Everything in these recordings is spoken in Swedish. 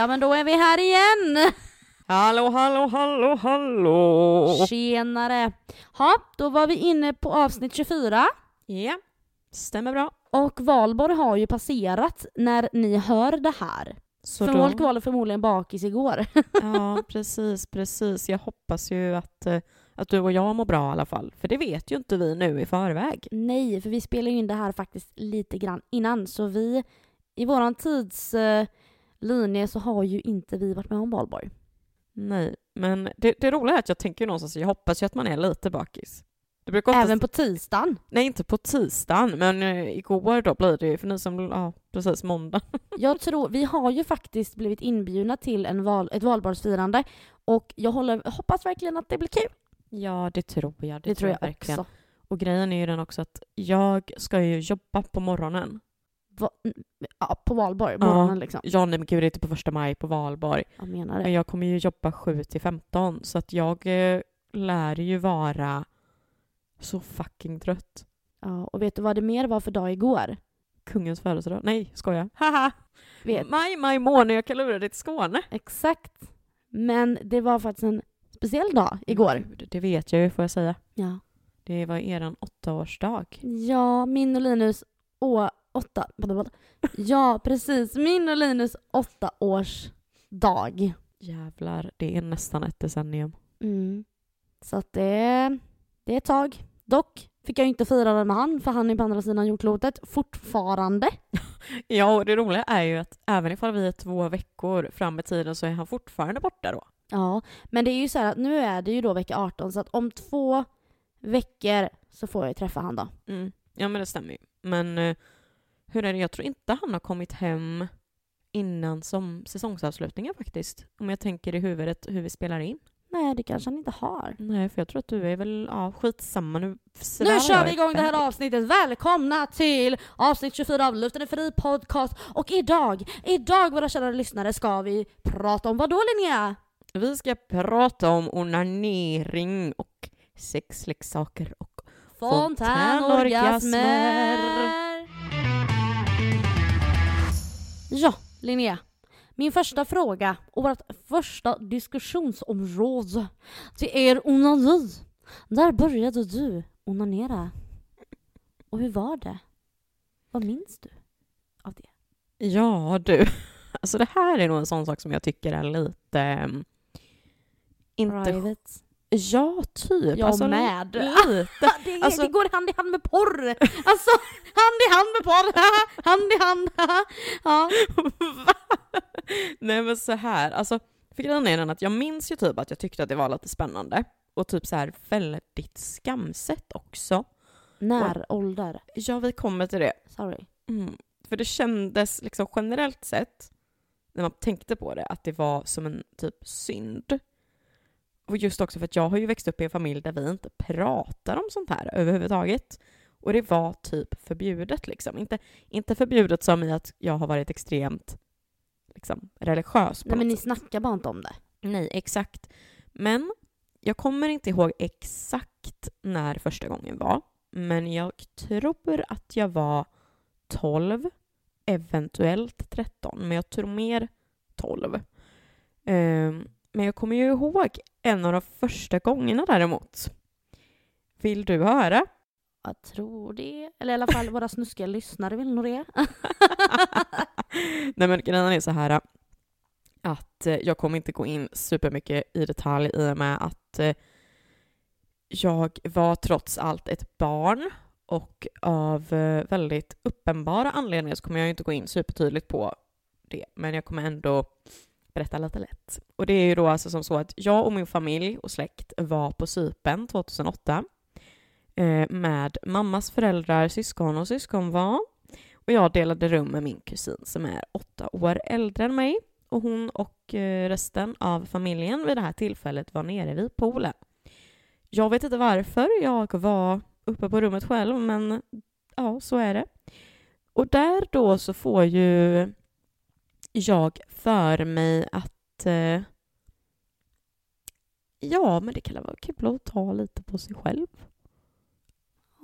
Ja men då är vi här igen! Hallå, hallå, hallå, hallå! Tjenare! Ja, då var vi inne på avsnitt 24 Ja, stämmer bra. och Valborg har ju passerat när ni hör det här. Så För folk var förmodligen bakis igår. Ja, precis, precis. Jag hoppas ju att, eh, att du och jag mår bra i alla fall. För det vet ju inte vi nu i förväg. Nej, för vi spelar ju in det här faktiskt lite grann innan så vi i våran tidslinje så har ju inte vi varit med om Valborg. Nej, men det, det roliga är att jag tänker ju någonstans, jag hoppas ju att man är lite bakis. Det brukar oftast, Även på tisdagen. Nej, inte på tisdagen, men eh, igår då blir det ju, för ni som, ja precis, måndag. Jag tror, vi har ju faktiskt blivit inbjudna till en val, ett valborgsfirande och jag håller, hoppas verkligen att det blir kul. Ja, det tror jag. Det, tror jag verkligen. också. Och grejen är ju den också att jag ska ju jobba på morgonen. Va, ja, på valborg, morgonen liksom. Ja, nej men gud, det är inte på första maj på valborg. Jag menar Men det. jag kommer ju jobba 7 till 15 så att jag eh, lär ju vara så fucking trött. Ja, och vet du vad det mer var för dag igår? Kungens födelsedag. Nej, skoja. Haha! Vet. Maj, maj månad, jag kan lura dig till Skåne. Exakt. Men det var faktiskt en speciell dag igår. Gud, det vet jag ju, får jag säga. Ja. Det var eran åttaårsdag. Ja, min och Linus å, åtta... Ja, precis. Min och Linus åtta års dag. Jävlar, det är nästan ett decennium. Mm. Så att det, det är ett tag. Dock fick jag inte fira den med han, för han är på andra sidan jordklotet fortfarande. Ja, och det roliga är ju att även ifall vi är två veckor fram i tiden så är han fortfarande borta då. Ja, men det är ju så här att nu är det ju då vecka 18 så att om två veckor så får jag ju träffa han då. Mm. Ja, men det stämmer ju. Men eh, hur är det? Jag tror inte han har kommit hem innan som säsongsavslutningen faktiskt. Om jag tänker i huvudet hur vi spelar in. Nej, det kanske han inte har. Nej, för jag tror att du är väl, ja skitsamma nu. Nu kör vi igång det här avsnittet. Välkomna till avsnitt 24 av Luften är fri podcast. Och idag, idag våra kära lyssnare ska vi prata om vad då Linnea? Vi ska prata om onanering och sexleksaker och Fontänorgasmer. Ja, Linnea. Min första fråga och vårt första diskussionsområde det är onani. När började du onanera? Och hur var det? Vad minns du av det? Ja du, alltså det här är nog en sån sak som jag tycker är lite... ehm, inte... Private. Ja, typ. Jag alltså, med. Lite. Det, Alltså- det går hand i hand med porr! Alltså, hand i hand med porr! hand i hand! ja. Nej men så här, alltså för grejen är den att jag minns ju typ att jag tyckte att det var lite spännande och typ så här väldigt skamset också. När ålder? Ja, vi kommer till det. Sorry. Mm. För det kändes liksom generellt sett, när man tänkte på det, att det var som en typ synd. Och just också för att jag har ju växt upp i en familj där vi inte pratar om sånt här överhuvudtaget. Och det var typ förbjudet liksom. Inte, inte förbjudet som i att jag har varit extremt liksom, religiös Nej men ni sätt. snackar bara inte om det. Nej, exakt. Men jag kommer inte ihåg exakt när första gången var. Men jag tror att jag var 12, eventuellt 13, men jag tror mer 12. Ehm, men jag kommer ju ihåg en av de första gångerna däremot. Vill du höra? Jag tror det. Eller i alla fall våra snuskiga lyssnare vill nog det. Nej men grejen är så här att eh, jag kommer inte gå in supermycket i detalj i och med att eh, jag var trots allt ett barn och av eh, väldigt uppenbara anledningar så kommer jag inte gå in supertydligt på det men jag kommer ändå berätta lite lätt. Och det är ju då alltså som så att jag och min familj och släkt var på Cypern 2008 eh, med mammas föräldrar, syskon och syskonbarn och jag delade rum med min kusin som är åtta år äldre än mig. Och hon och eh, resten av familjen vid det här tillfället var nere vid poolen. Jag vet inte varför jag var uppe på rummet själv, men ja, så är det. Och där då så får ju jag för mig att eh, ja, men det kan vara kul att ta lite på sig själv.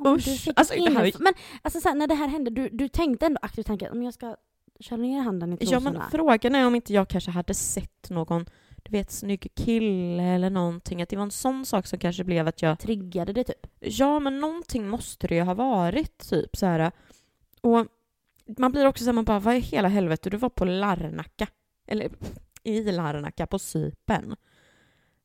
Ja, Usch, alltså, det här en- är- Men alltså, så här, när det här hände, du, du tänkte ändå aktivt tanken om jag ska kör ner handen i Ja trosorna. men frågan är om inte jag kanske hade sett någon, du vet, snygg kille eller någonting. Att det var en sån sak som kanske blev att jag Triggade det typ? Ja, men någonting måste det ju ha varit, typ så här. Och man blir också så här, man bara, vad i hela helvete, du var på Larnaca. Eller i Larnaca på Cypern.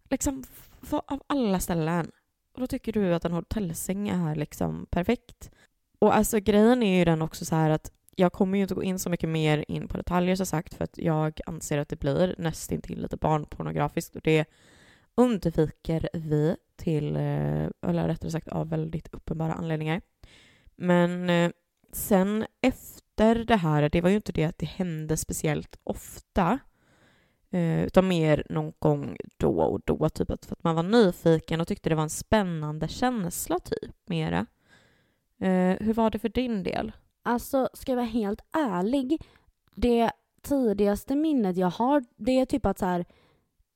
Liksom, vad- av alla ställen. Och då tycker du att en hotellsäng är liksom perfekt. Och alltså grejen är ju den också så här att jag kommer ju inte gå in så mycket mer in på detaljer som sagt för att jag anser att det blir nästintill lite barnpornografiskt och det undviker vi till, eh, eller rättare sagt av väldigt uppenbara anledningar. Men eh, sen efter det här, det var ju inte det att det hände speciellt ofta, eh, utan mer någon gång då och då, typ att, för att man var nyfiken och tyckte det var en spännande känsla, typ, mera. Eh, hur var det för din del? Alltså, ska jag vara helt ärlig, det tidigaste minnet jag har, det är typ att så här.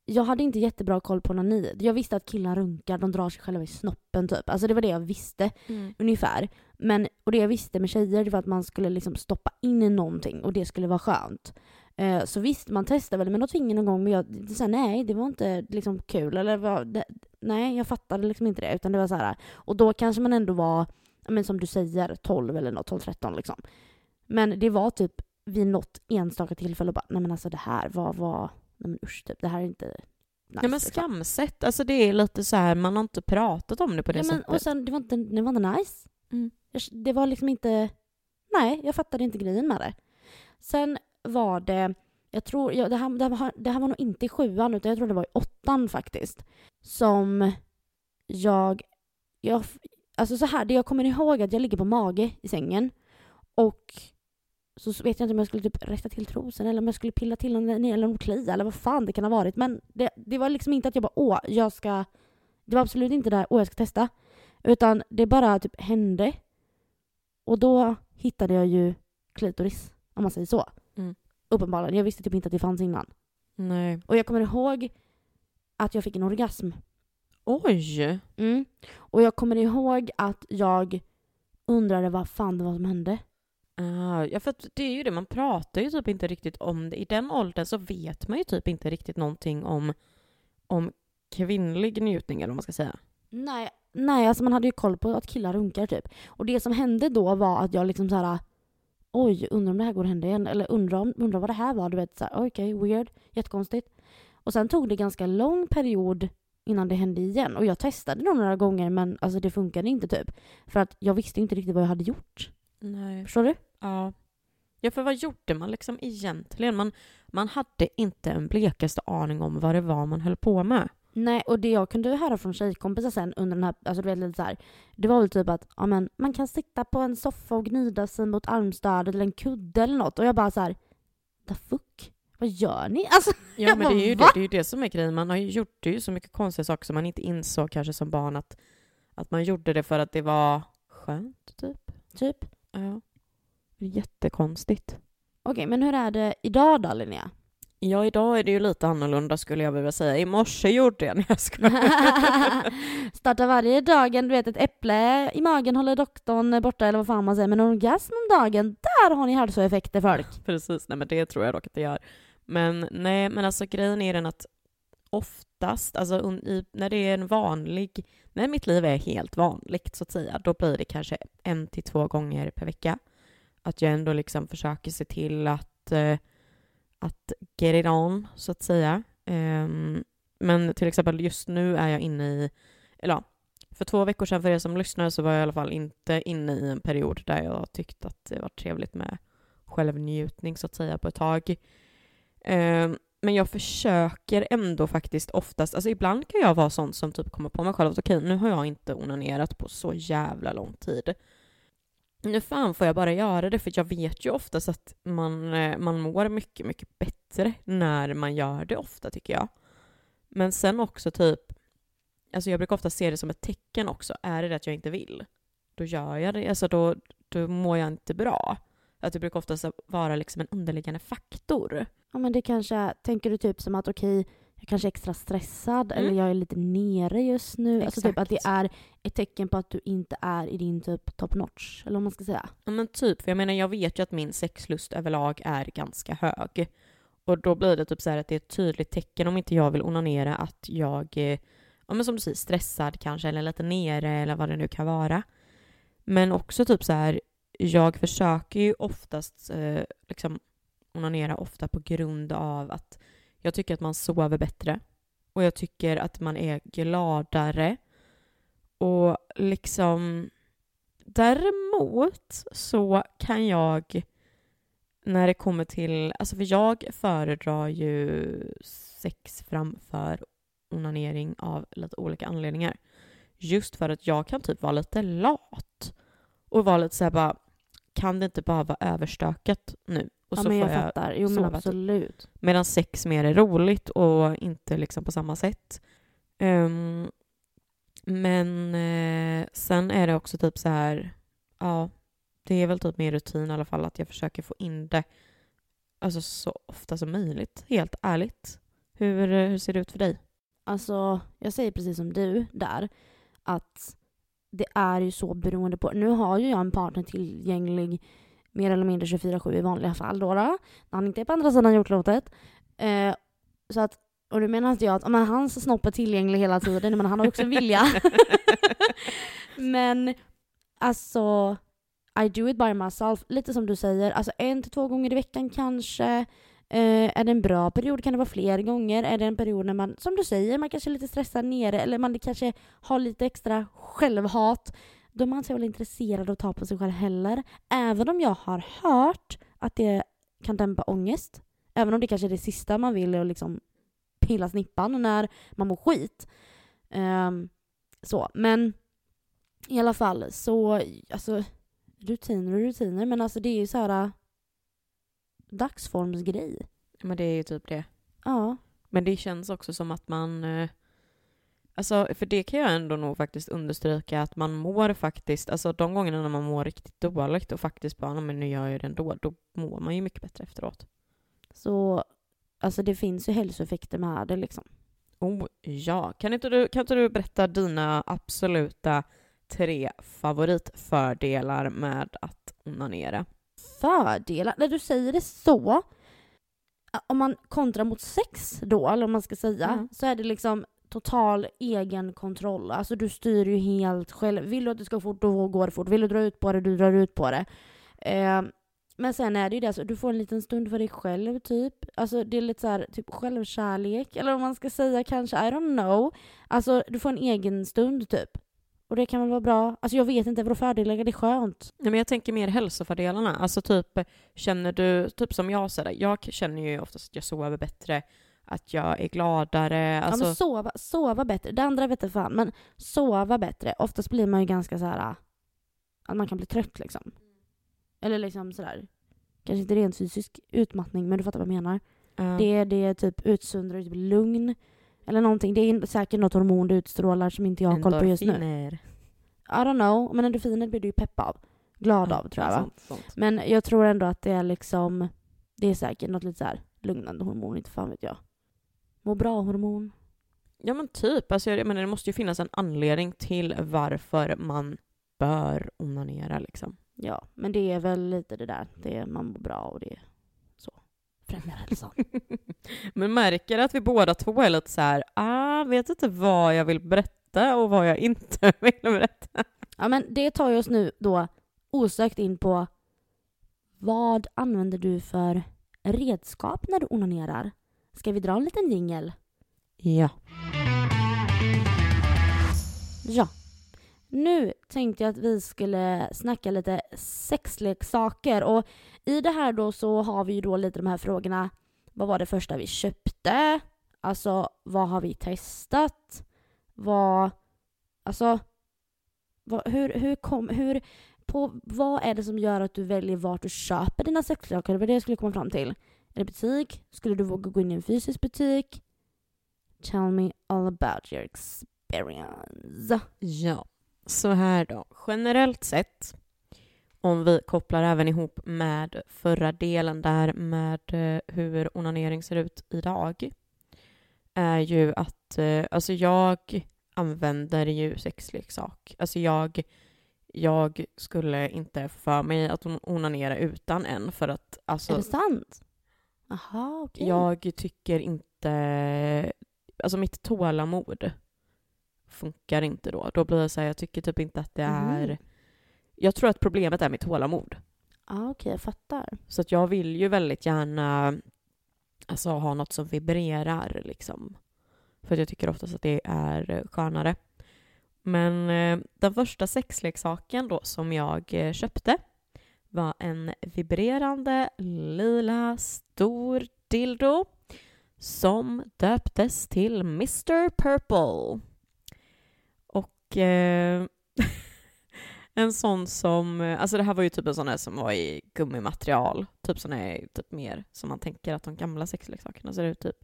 Jag hade inte jättebra koll på onani. Jag visste att killar runkar, de drar sig själva i snoppen typ. Alltså det var det jag visste ungefär. Men, och det jag visste med tjejer det var att man skulle liksom stoppa in i någonting och det skulle vara skönt. Eh, så visst, man testade väl med något finger någon gång men jag här, nej, det var inte liksom kul. Eller vad, det, nej, jag fattade liksom inte det. Utan det var så här, och då kanske man ändå var, men som du säger, 12 eller något, 12-13 liksom. Men det var typ vid något enstaka tillfälle bara, nej men alltså det här var, var nej men usch typ, det här är inte nice. Ja men liksom. skamset, alltså det är lite så här, man har inte pratat om det på det ja, men, sättet. Och sen, det var inte, det var inte nice. Mm. Det var liksom inte... Nej, jag fattade inte grejen med det. Sen var det... Jag tror... Ja, det, här, det, här var, det här var nog inte i sjuan, utan jag tror det var i åttan faktiskt. Som jag... jag alltså så här, det jag kommer ihåg att jag ligger på mage i sängen. Och så vet jag inte om jag skulle typ rätta till trosen eller om jag skulle pilla till en eller en klia eller vad fan det kan ha varit. Men det, det var liksom inte att jag bara åh, jag ska... Det var absolut inte där åh, jag ska testa. Utan det bara typ hände. Och då hittade jag ju klitoris, om man säger så. Mm. Uppenbarligen. Jag visste typ inte att det fanns innan. Nej. Och jag kommer ihåg att jag fick en orgasm. Oj! Mm. Och jag kommer ihåg att jag undrade vad fan det var som hände. Ah, ja, för det är ju det, man pratar ju typ inte riktigt om det. I den åldern så vet man ju typ inte riktigt någonting om, om kvinnlig njutning, eller vad man ska säga. Nej, nej, alltså man hade ju koll på att killar runkar typ. Och det som hände då var att jag liksom så här. Oj, undrar om det här går att hända igen. Eller undrar, om, undrar vad det här var. Du vet, okej, okay, okej, weird, jättekonstigt. Och sen tog det ganska lång period innan det hände igen. Och jag testade nog några gånger men alltså det funkade inte typ. För att jag visste inte riktigt vad jag hade gjort. Nej. Förstår du? Ja. Ja, för vad gjorde man liksom egentligen? Man, man hade inte en blekaste aning om vad det var man höll på med. Nej, och det jag kunde höra från tjejkompisar sen under den här, alltså du vet lite så här, det var väl typ att ja, men, man kan sitta på en soffa och gnida sig mot armstödet eller en kudde eller något. Och jag bara så här, the fuck? Vad gör ni? Alltså, Ja, men det är, ju bara, det, det är ju det som är grejen. Man har ju gjort ju så mycket konstiga saker som man inte insåg kanske som barn att, att man gjorde det för att det var skönt, typ. typ. Ja. Jättekonstigt. Okej, men hur är det idag då Linnea? Ja, idag är det ju lite annorlunda skulle jag vilja säga. I morse gjorde jag, när jag. Startar varje dag en, du vet, ett äpple i magen håller doktorn borta eller vad fan man säger. Men en orgasm om dagen, där har ni hälsoeffekter folk. Precis, nej men det tror jag dock att det gör. Men nej, men alltså grejen är den att oftast, alltså i, när det är en vanlig, när mitt liv är helt vanligt så att säga, då blir det kanske en till två gånger per vecka. Att jag ändå liksom försöker se till att, eh, att get it on, så att säga. Ehm, men till exempel just nu är jag inne i, eller ja, för två veckor sedan för er som lyssnar så var jag i alla fall inte inne i en period där jag tyckte att det var trevligt med självnjutning så att säga på ett tag. Ehm, men jag försöker ändå faktiskt oftast, alltså ibland kan jag vara sån som typ kommer på mig själv att okej, nu har jag inte onanerat på så jävla lång tid. Nu fan får jag bara göra det för jag vet ju oftast att man, eh, man mår mycket, mycket bättre när man gör det ofta tycker jag. Men sen också typ, alltså jag brukar ofta se det som ett tecken också. Är det det att jag inte vill, då gör jag det. Alltså då, då mår jag inte bra. Att det brukar ofta vara liksom en underliggande faktor. Ja men det kanske, tänker du typ som att okej, jag kanske är extra stressad Mm. eller jag är lite nere just nu. Alltså typ att det Exakt. är ett tecken på att du inte är i din typ top notch. Eller vad man ska säga. Ja men typ, för jag menar jag vet ju att min sexlust överlag är ganska hög. Och då blir det typ så här att det är ett tydligt tecken om inte jag vill onanera att jag, eh, ja men som du säger, stressad kanske eller lite nere eller vad det nu kan vara. Men också typ så här, jag försöker ju oftast eh, liksom onanera ofta på grund av att jag tycker att man sover bättre. Och jag tycker att man är gladare. Och liksom Däremot så kan jag när det kommer till, alltså för jag föredrar ju sex framför onanering av lite olika anledningar. Just för att jag kan typ vara lite lat och vara lite såhär bara, kan det inte bara vara överstökat nu? Och ja så men jag får jag fattar. Jo men typ. absolut. Medan sex mer är roligt och inte liksom på samma sätt. Ehm, men eh, sen är det också typ så här, ja, det är väl typ min rutin i alla fall att jag försöker få in det alltså så ofta som möjligt, helt ärligt. Hur, hur ser det ut för dig? Alltså, jag säger precis som du där, att det är ju så beroende på... Nu har ju jag en partner tillgänglig mer eller mindre 24-7 i vanliga fall då, då när han inte är på andra sidan jordklotet. Eh, så att, och då menar inte jag att men hans snopp är tillgänglig hela tiden, men han har också en vilja. men alltså, I do it by myself. Lite som du säger, alltså en till två gånger i veckan kanske. Eh, är det en bra period kan det vara fler gånger. Är det en period när man, som du säger, man kanske är lite stressad nere eller man kanske har lite extra självhat. Då är man inte så intresserad av att ta på sig själv heller. Även om jag har hört att det kan dämpa ångest. Även om det kanske är det sista man vill och att liksom pilla snippan när man mår skit. Eh, så, men i alla fall så, alltså rutiner och rutiner, men alltså det är ju så här dagsformsgrej. Men det är ju typ det. Ja. Men det känns också som att man... eh, Alltså, för det kan jag ändå nog faktiskt understryka att man mår faktiskt, alltså de gångerna när man mår riktigt dåligt och faktiskt bara, "Ja, men nu gör jag det ändå, då mår man ju mycket bättre efteråt. Så alltså det finns ju hälsoeffekter med det liksom. Oh ja, kan inte du, kan inte du berätta dina absoluta tre favoritfördelar med att onanera? Fördelar, när du säger det så, om man kontrar mot sex då, eller om man ska säga, Mm. så är det liksom total egen kontroll. Alltså du styr ju helt själv. Vill du att det ska gå fort, då går det fort. Vill du dra ut på det, du drar ut på det. Eh, men sen är det ju det, alltså, du får en liten stund för dig själv typ. Alltså det är lite så här, typ självkärlek, eller vad man ska säga kanske, I don't know. Alltså du får en egen stund typ. Och det kan väl vara bra. Alltså jag vet inte, vadå fördelar? Det är skönt. Nej, men jag tänker mer hälsofördelarna. Alltså typ, känner du, typ som jag säger, jag känner ju oftast att jag sover bättre, att jag är gladare. Alltså, Ja men sova, sova bättre. Det andra vet jag fan, men sova bättre. Oftast blir man ju ganska så här att man kan bli trött liksom. Eller liksom sådär, kanske inte rent fysisk utmattning, men du fattar vad jag menar. ja. Det, det typ utsöndrar typ lugn. Eller någonting. Det är säkert något hormon du utstrålar som inte jag har koll på just nu. I don't know, men endorfiner blir du ju pepp av. Glad Ja, av tror jag ja, va? sant. Men jag tror ändå att det är liksom, det är säkert något lite så här lugnande hormon, inte fan vet jag. Må bra-hormon. Ja men typ, alltså, jag menar, det måste ju finnas en anledning till varför man bör onanera liksom. Ja, men det är väl lite det där. Det är, man mår bra och det är. Främjar hälsan. Men märker att vi båda två är lite så här, ah, vet inte vad jag vill berätta och vad jag inte vill berätta. ja, men det tar ju oss nu då osökt in på vad använder du för redskap när du onanerar? Ska vi dra en liten jingel? Ja. Ja. Nu tänkte jag att vi skulle snacka lite sexleksaker och i det här då så har vi ju då lite de här frågorna. Vad var det första vi köpte? Alltså vad har vi testat? Vad, alltså vad, hur, hur kom, hur, på vad är det som gör att du väljer vart du köper dina sexleksaker? Det var det jag skulle komma fram till. Är det butik? Skulle du våga gå in i en fysisk butik? Tell me all about your experience. Ja, så här då. Generellt sett, om vi kopplar även ihop med förra delen där med eh, hur onanering ser ut idag, är ju att eh, alltså jag använder ju sexleksak. Alltså jag, jag skulle inte få för mig att on- onanera utan en för att alltså är det sant? Jaha, okej. jag tycker inte, alltså mitt tålamod funkar inte då. Då blir det så här, jag tycker typ inte att det är, Mhm. Jag tror att problemet är mitt tålamod. Ja, okej, jag fattar. Så att jag vill ju väldigt gärna alltså, ha något som vibrerar liksom. För att jag tycker oftast att det är skönare. Men eh, den första sexleksaken då som jag eh, köpte var en vibrerande lila stor dildo som döptes till Mr Purple. Och eh, en sån som, eh, alltså det här var ju typ en sån här som var i gummimaterial, typ sån här typ mer som man tänker att de gamla sexleksakerna ser ut typ.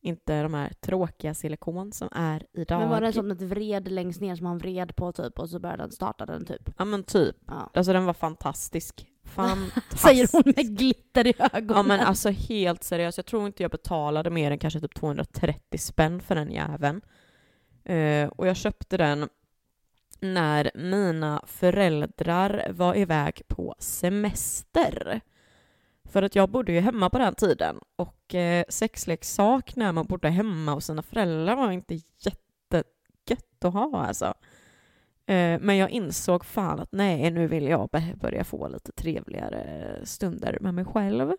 Inte de här tråkiga silikon som är idag. Men var det som ett vred längst ner som han vred på typ och så började den starta den typ? Ja men typ. Ja. Alltså den var fantastisk. Fantastisk. Säger hon med glitter i ögonen. Ja men alltså helt seriöst, jag tror inte jag betalade mer än kanske typ 230 spänn för den jäveln. Eh, och jag köpte den när mina föräldrar var iväg på semester. För att jag bodde ju hemma på den tiden och eh, sexleksak när man bodde hemma hos sina föräldrar var inte jättegött att ha alltså. Eh, men jag insåg fan att nej, nu vill jag börja få lite trevligare stunder med mig själv.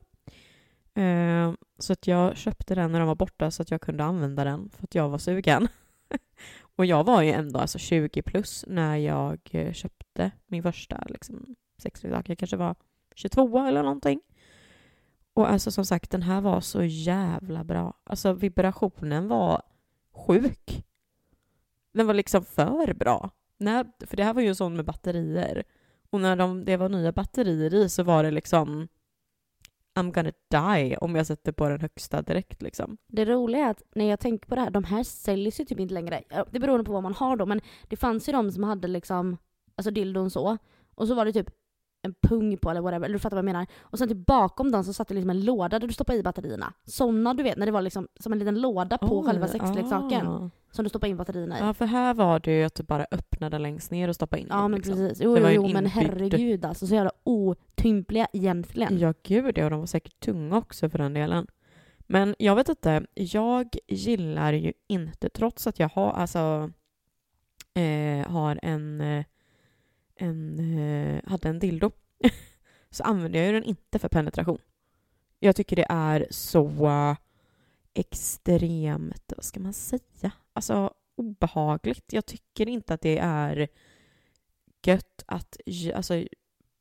Eh, så att jag köpte den när de var borta så att jag kunde använda den för att jag var sugen. och jag var ju ändå alltså 20 plus när jag eh, köpte min första liksom, sexleksak. Jag kanske var 22 eller någonting. Och alltså som sagt, den här var så jävla bra. Alltså vibrationen var sjuk. Den var liksom för bra. När, för det här var ju en sån med batterier. Och när de, det var nya batterier i så var det liksom I'm gonna die om jag sätter på den högsta direkt liksom. Det roliga är att när jag tänker på det här, de här säljs ju typ inte längre. Det beror på vad man har då, men det fanns ju de som hade liksom, alltså dildon så, och så var det typ en pung på eller whatever, eller du fattar vad jag menar. Och sen typ bakom den så satt det liksom en låda där du stoppade i batterierna. Såna du vet, när det var liksom som en liten låda på Oj, själva sexleksaken. ah. Som du stoppade in batterierna i. Ja, för här var det ju att du bara öppnade längst ner och stoppade in Ja dem, men liksom. precis. Jo, Det var jo, jo men herregud alltså. Så jävla otympliga egentligen. Ja, gud ja, och de var säkert tunga också för den delen. Men jag vet inte, jag gillar ju inte, trots att jag har, alltså, eh, har en, eh, en eh, hade en dildo, så använder jag den inte för penetration. Jag tycker det är så extremt, vad ska man säga, alltså obehagligt. Jag tycker inte att det är gött att alltså,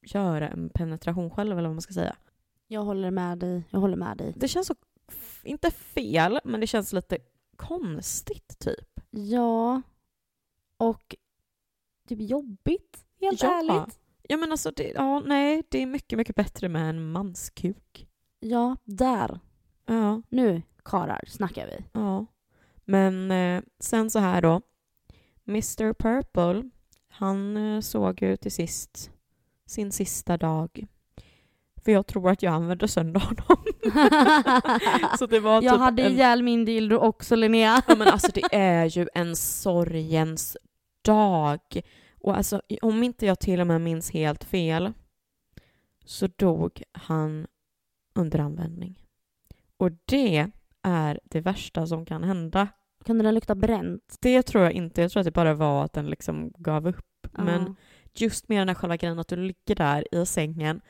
göra en penetration själv, eller vad man ska säga. Jag håller med dig. Jag håller med dig. Det känns så, inte fel, men det känns lite konstigt typ. Ja. Och typ jobbigt. Helt Ja. ärligt. Ja men alltså, det, ja, nej, det är mycket, mycket bättre med en manskuk. Ja, där. Ja, Nu karar snackar vi. ja. Men eh, sen så här då. Mr Purple, han eh, såg ju till sist sin sista dag. För jag tror att jag använde sönder honom. så det var jag typ hade en ihjäl min dildo också Linnea. Ja men alltså det är ju en sorgens dag. Och alltså om inte jag till och med minns helt fel så dog han under användning. Och det är det värsta som kan hända. Kunde den lukta bränt? Det tror jag inte. Jag tror att det bara var att den liksom gav upp. Men Ja. just med den här själva grejen att du ligger där i sängen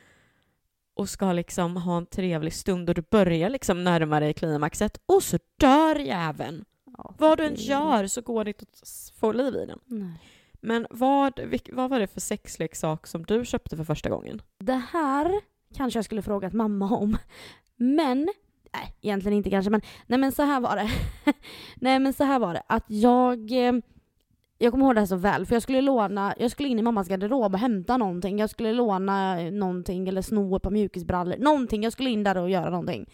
och ska liksom ha en trevlig stund och du börjar liksom närma dig klimaxet och så dör jäveln. Ja, Vad du än gör så går det inte att få liv i den. Nej. Men vad, vad var det för sexleksak som du köpte för första gången? Det här kanske jag skulle frågat mamma om. Men, nej egentligen inte kanske men, nej men så här var det. nej men så här var det att jag, eh, jag kommer ihåg det här så väl för jag skulle låna, jag skulle in i mammas garderob och hämta någonting. Jag skulle låna någonting eller sno ett par mjukisbrallor, någonting. Jag skulle in där och göra någonting.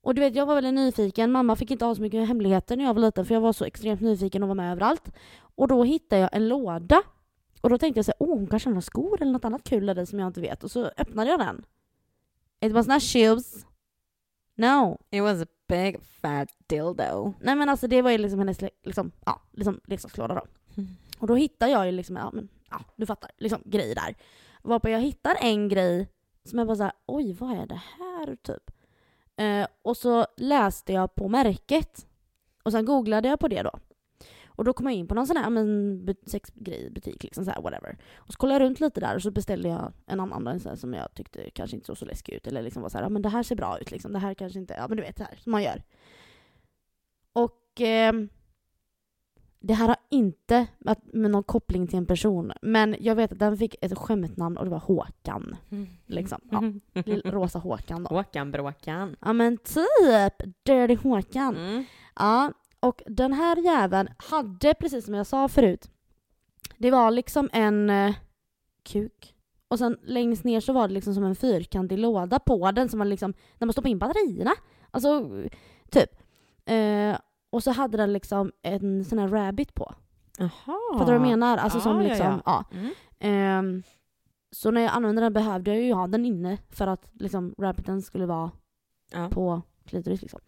Och du vet jag var väldigt nyfiken, mamma fick inte ha så mycket hemligheter när jag var liten för jag var så extremt nyfiken och var med överallt. Och då hittade jag en låda och då tänkte jag så här, åh hon kanske har några skor eller något annat kul där som jag inte vet. Och så öppnade jag den. It was not shoes. No. It was a big fat dildo. Nej men alltså det var ju liksom hennes liksom, ja, liksom leksakslåda då. Och då hittar jag ju liksom, ja men ja, du fattar, liksom grejer där. Varpå jag hittar en grej som jag bara såhär, oj vad är det här typ? Eh, och så läste jag på märket. Och sen googlade jag på det då. Och då kom jag in på någon sån här men, bu- sexgrejbutik, liksom så här, whatever. Och så kollade jag runt lite där och så beställde jag en annan en sån här som jag tyckte kanske inte såg så läskig ut. Eller liksom var så här, ja men det här ser bra ut liksom. Det här kanske inte, ja men du vet så här som man gör. Och eh, det här har inte med, någon koppling till en person. Men jag vet att den fick ett skämtnamn och det var Håkan. Liksom. Ja, lill- rosa Håkan då. Håkan Bråkan. Ja men typ Dirty Håkan. Mm. Ja, och den här jäveln hade, precis som jag sa förut, det var liksom en eh, kuk. Och sen längst ner så var det liksom som en fyrkantig låda på den som man liksom, när man stoppade in batterierna. Alltså, typ. Eh, och så hade den liksom en sån här rabbit på. Jaha. Fattar du vad jag menar? Alltså Ah, som ja, liksom, ja. Mm. Ehm, så när jag använde den behövde jag ju ha den inne för att liksom rabbiten skulle vara Ja. på klitoris liksom.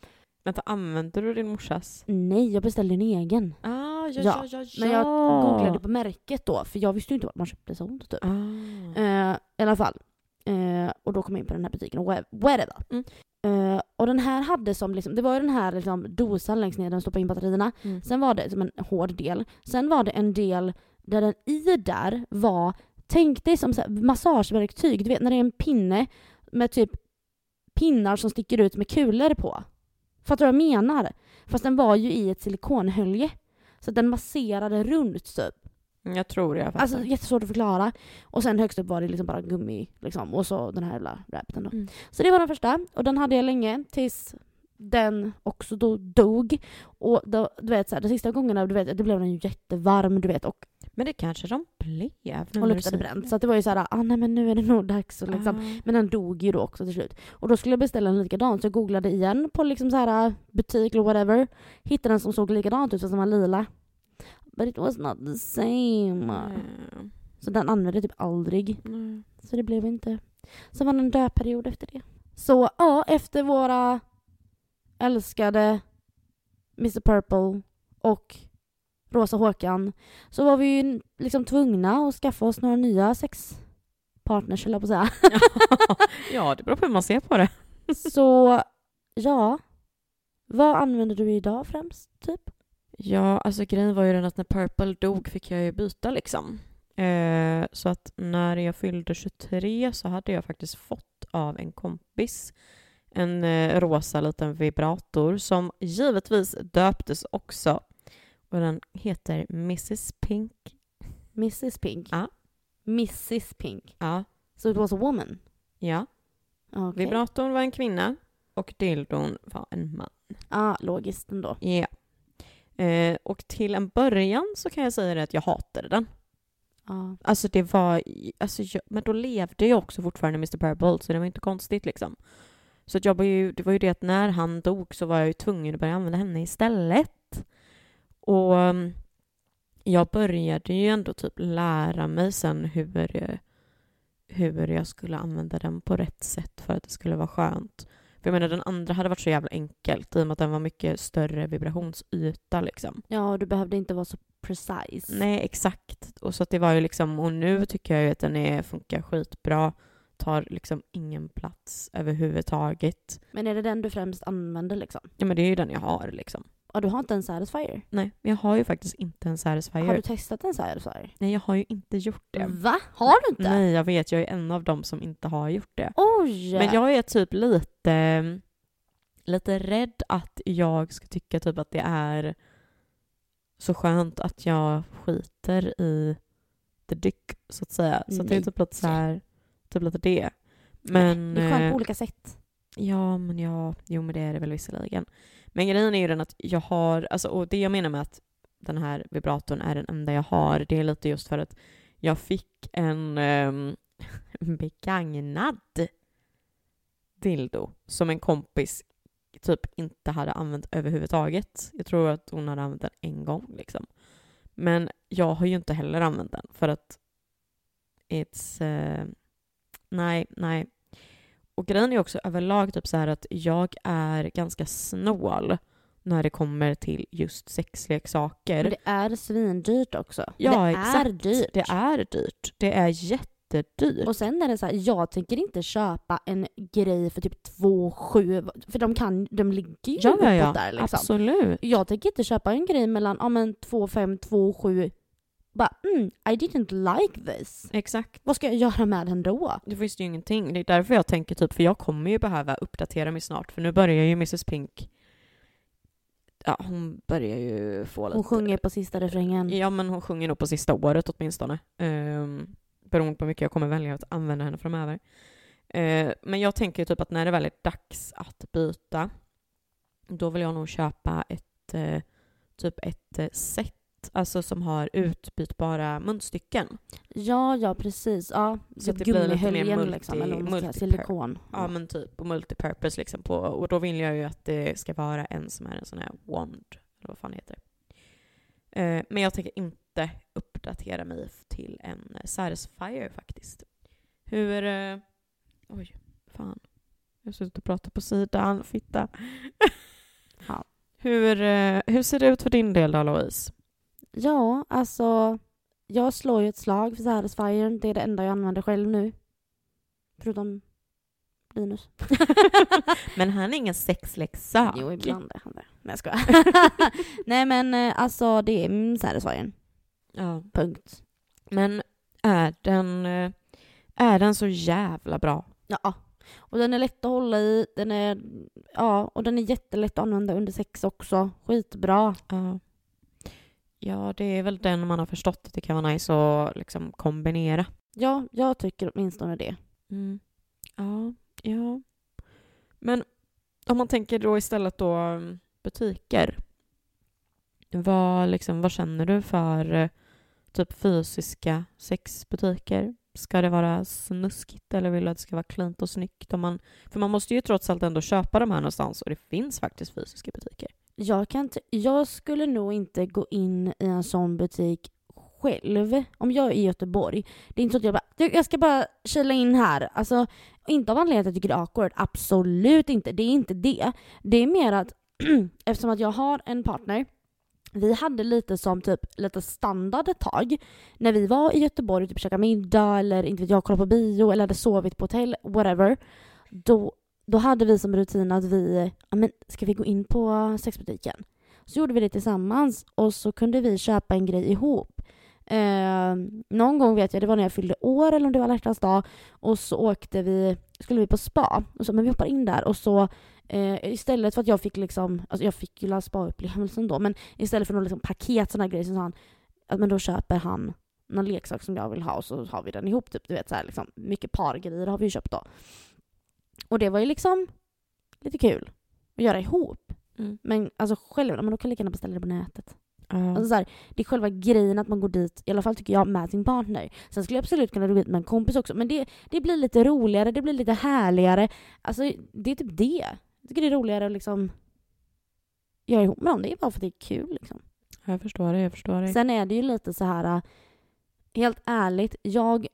Vänta, använder du din morsas? Nej, jag beställde en egen. Ah, ja, Ja, ja, ja, Men jag googlade på märket då, för jag visste ju inte vart man köpte sånt typ. Ah. Eh, I alla fall. Eh, och då kom jag in på den här butiken och whatever. Mm. Eh, och den här hade som liksom, det var ju den här liksom dosan längst ner där den stoppade in batterierna. Mm. Sen var det som en hård del. Sen var det en del där den i där var, tänk dig som så här, massageverktyg. Du vet när det är en pinne med typ pinnar som sticker ut med kulor på. Fattar du vad jag menar? Fast den var ju i ett silikonhölje. Så den masserade runt typ. Jag tror jag fattar. Alltså jättesvårt att förklara. Och sen högst upp var det liksom bara gummi liksom. Och så den här jävla rabbiten då. Mm. Så det var den första. Och den hade jag länge tills den också då dog. Och då, du vet så här, de sista gångerna du vet, det blev den ju jättevarm du vet och, Men det kanske de blev. och luktade bränt. det. Så det var ju såhär, ah, nej men nu är det nog dags. Och liksom. Ah. Men den dog ju då också till slut. Och då skulle jag beställa en likadan så jag googlade igen på liksom så här butik eller whatever. Hittade en som såg likadant ut fast den var lila. But it was not the same. Nej. Så den använde typ aldrig. Nej. Så det blev inte. Sen var det en dödperiod efter det. Så ja, efter våra älskade Mr Purple och Rosa Håkan så var vi ju liksom tvungna att skaffa oss några nya sexpartners höll jag på att säga. ja, det beror på hur man ser på det. Så ja, vad använder du idag främst typ? Ja, alltså grejen var ju den att när Purple dog fick jag ju byta liksom. Eh, så att när jag fyllde 23 så hade jag faktiskt fått av en kompis en eh, rosa liten vibrator som givetvis döptes också. Och den heter Mrs Pink. Mrs Pink? Ja. Mrs Pink? Ja, So it was a woman? ja. Okej. Vibratorn var en kvinna och dildon var en man. Ja, logiskt ändå. Ja. Eh, och till en början så kan jag säga det att jag hatade den. Ja. Alltså det var, alltså jag, men då levde jag också fortfarande Mr Purple så det var inte konstigt liksom. Så att jag var ju, det var ju det att när han dog så var jag ju tvungen att börja använda henne istället. Och um, jag började ju ändå typ lära mig sen hur, eh, hur jag skulle använda den på rätt sätt för att det skulle vara skönt. För jag menar den andra hade varit så jävla enkelt i och med att den var mycket större vibrationsyta liksom. ja, du behövde inte vara så precise. Nej, exakt. Och så att det var ju liksom, och nu tycker jag ju att den är, funkar skitbra. Tar liksom ingen plats överhuvudtaget. Men är det den du främst använder liksom? Ja men det är ju den jag har liksom. Ja, du har inte en Satisfyer? Nej, men jag har ju faktiskt inte en Satisfyer. Har du testat en Satisfyer? Nej, jag har ju inte gjort det. Va? Har du inte? Nej, jag vet. Jag är en av dem som inte har gjort det. Oj! Men jag är typ lite, lite rädd att jag ska tycka typ att det är så skönt att jag skiter i the dick, så att säga. Så att det är typ lite så här, typ lite det. Men, det är skönt eh, på olika sätt. Ja, men ja, jo men det är det väl visserligen. Men grejen är ju den att jag har, alltså, och det jag menar med att den här vibratorn är den enda jag har, det är lite just för att jag fick en um, begagnad dildo som en kompis typ inte hade använt överhuvudtaget. Jag tror att hon hade använt den en gång liksom. Men jag har ju inte heller använt den för att it's... Uh, nej, nej och grejen är också överlag typ så här att jag är ganska snål när det kommer till just sexleksaker. Men det är svindyrt också. Ja, det exakt. är dyrt. Det är dyrt. Det är jättedyrt. Och sen är det så här, jag tänker inte köpa en grej för typ 2 7 för de kan, de ligger ju ja, ja, ja. där liksom. Absolut. Jag tänker inte köpa en grej mellan ja, men 2 5 2 7 bara mm, I didn't like this. Exakt. Vad ska jag göra med den då? Det finns ju ingenting. Det är därför jag tänker typ, för jag kommer ju behöva uppdatera mig snart, för nu börjar ju Mrs Pink Ja, hon börjar ju få lite... Hon sjunger på sista refrängen. Ja, men hon sjunger nog på sista året åtminstone. Um, beroende på hur mycket jag kommer välja att använda henne framöver. Uh, men jag tänker typ att när det väl är dags att byta, då vill jag nog köpa ett uh, typ ett uh, set alltså som har utbytbara munstycken. Ja, ja precis. Ja, Så det blir lite mer multi- liksom, eller multipur- silikon. Ja men typ, och multipurpose liksom på, och då vill jag ju att det ska vara en som är en sån här wand, eller vad fan heter. Eh, men jag tänker inte uppdatera mig till en Satisfyer faktiskt. Hur... Eh, oj, fan. Jag har suttit och pratat på sidan, fitta. Ja. hur, eh, hur ser det ut för din del då Louise? Ja, alltså jag slår ju ett slag för Satisfyern. Det är det enda jag använder själv nu. Förutom Linus. Men han är ingen sexleksak. Jo, ibland är han det. Nej, jag skojar. Nej, men eh, alltså det är Satisfyern. Ja. Punkt. Men är den, eh, är den så jävla bra? Ja. Och den är lätt att hålla i. Den är, ja, och den är jättelätt att använda under sex också. Skitbra. Ja. Ja, det är väl den man har förstått att det kan vara nice att liksom kombinera. Ja, jag tycker åtminstone det. Mm. Ja, ja. Men om man tänker då istället då mm, butiker. Vad, liksom, vad känner du för eh, typ fysiska sexbutiker? Ska det vara snuskigt eller vill du att det ska vara klint och snyggt? Om man, för man måste ju trots allt ändå köpa de här någonstans och det finns faktiskt fysiska butiker. Jag, kan t- jag skulle nog inte gå in i en sån butik själv. Om jag är i Göteborg. Det är inte så att jag bara, jag ska bara kila in här. Alltså, inte av anledning att jag tycker det är awkward. Absolut inte. Det är inte det. Det är mer att eftersom att jag har en partner vi hade lite som typ lite standard ett tag. När vi var i Göteborg och typ käkade middag eller inte vet jag, kollade på bio eller hade sovit på hotell, whatever. Då, då hade vi som rutin att vi, ja men ska vi gå in på sexbutiken? Så gjorde vi det tillsammans och så kunde vi köpa en grej ihop. Eh, någon gång vet jag, det var när jag fyllde år eller om det var alla dag och så åkte vi, skulle vi på spa och så men vi hoppar in där och så eh, istället för att jag fick liksom, alltså jag fick ju la spa-upplevelsen då men istället för något liksom paket sådana grejer så sa han att men då köper han någon leksak som jag vill ha och så har vi den ihop typ du vet så här liksom mycket pargrejer har vi ju köpt då. Och det var ju liksom lite kul att göra ihop. Mm. Men alltså själv, men då kan jag lika gärna beställa det på nätet. Ja. Alltså så här, det är själva grejen att man går dit, i alla fall tycker jag, med sin partner. Sen skulle jag absolut kunna gå dit med en kompis också, men det, det blir lite roligare, det blir lite härligare. Alltså det är typ det. Jag tycker det är roligare att liksom göra ihop med någon. Det är bara för att det är kul liksom. Jag förstår det, jag förstår det. Sen är det ju lite så här, äh, helt ärligt, jag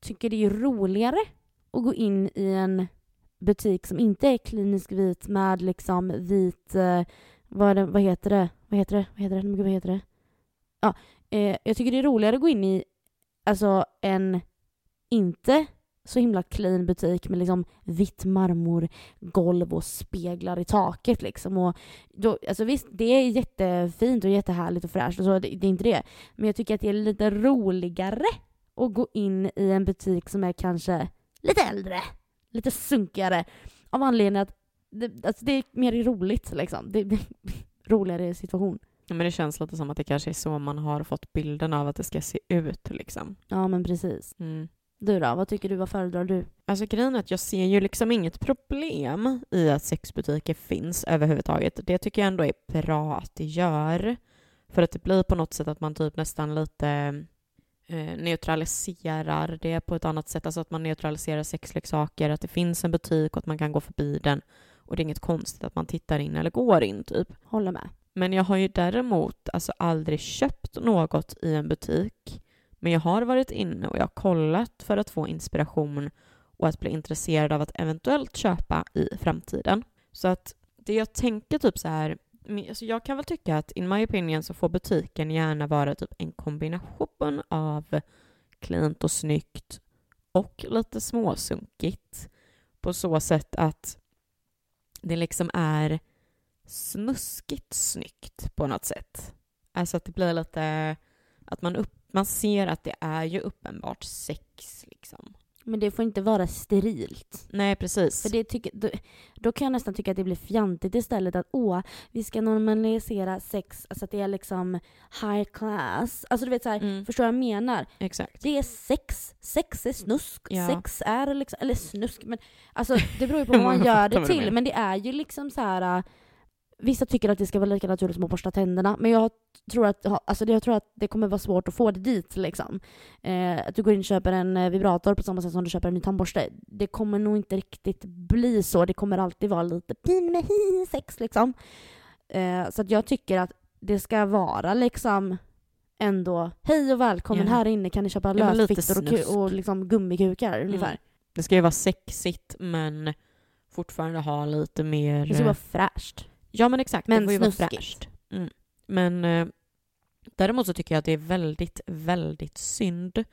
tycker det är roligare att gå in i en butik som inte är klinisk vit med liksom vit, eh, vad, det, vad heter det, vad heter det, vad heter det, vad heter det? Ja, eh, jag tycker det är roligare att gå in i alltså en inte så himla clean butik med liksom vitt marmorgolv och speglar i taket liksom. Och då, alltså visst, det är jättefint och jättehärligt och fräscht och så, det, det är inte det. Men jag tycker att det är lite roligare att gå in i en butik som är kanske lite äldre, lite sunkigare. Av anledningen att det, alltså det är mer roligt liksom. Det blir roligare situation. Ja, men det känns lite som att det kanske är så man har fått bilden av att det ska se ut liksom. Ja men precis. Mm. Du då, vad tycker du, vad föredrar du? Alltså grejen är att jag ser ju liksom inget problem i att sexbutiker finns överhuvudtaget. Det tycker jag ändå är bra att det gör. För att det blir på något sätt att man typ nästan lite neutraliserar det på ett annat sätt. Alltså att man neutraliserar sexleksaker, att det finns en butik och att man kan gå förbi den. Och det är inget konstigt att man tittar in eller går in typ. Håller med. Men jag har ju däremot alltså aldrig köpt något i en butik. Men jag har varit inne och jag har kollat för att få inspiration och att bli intresserad av att eventuellt köpa i framtiden. Så att det jag tänker typ så här, alltså jag kan väl tycka att in my opinion så får butiken gärna vara typ en kombination av cleant och snyggt och lite småsunkigt på så sätt att det liksom är snuskigt snyggt på något sätt. Alltså att det blir lite, att man, upp, man ser att det är ju uppenbart sex liksom. Men det får inte vara sterilt. Nej, precis. För det tycker, då, då kan jag nästan tycka att det blir fjantigt istället att åh, vi ska normalisera sex, alltså att det är liksom high class. Alltså du vet såhär, Mm. förstår vad jag menar? Exakt. Det är sex, sex är snusk, Ja. sex är liksom, eller snusk, men alltså det beror ju på vad man gör det du till. Men det är ju liksom så här. Vissa tycker att det ska vara lika naturligt som att borsta tänderna, men jag tror att, alltså jag tror att det kommer vara svårt att få det dit. Liksom. Eh, att du går in och köper en eh, vibrator på samma sätt som du köper en ny tandborste. Det kommer nog inte riktigt bli så. Det kommer alltid vara lite pin med hi sex liksom. Eh, så att jag tycker att det ska vara liksom ändå hej och välkommen Ja. här inne kan ni köpa Ja, lösfittor och, och liksom gummikukar Mm. ungefär. Det ska ju vara sexigt men fortfarande ha lite mer... Det ska vara fräscht. Ja men exakt, Men det får snuskigt. Mm. Men eh, däremot så tycker jag att det är väldigt, väldigt synd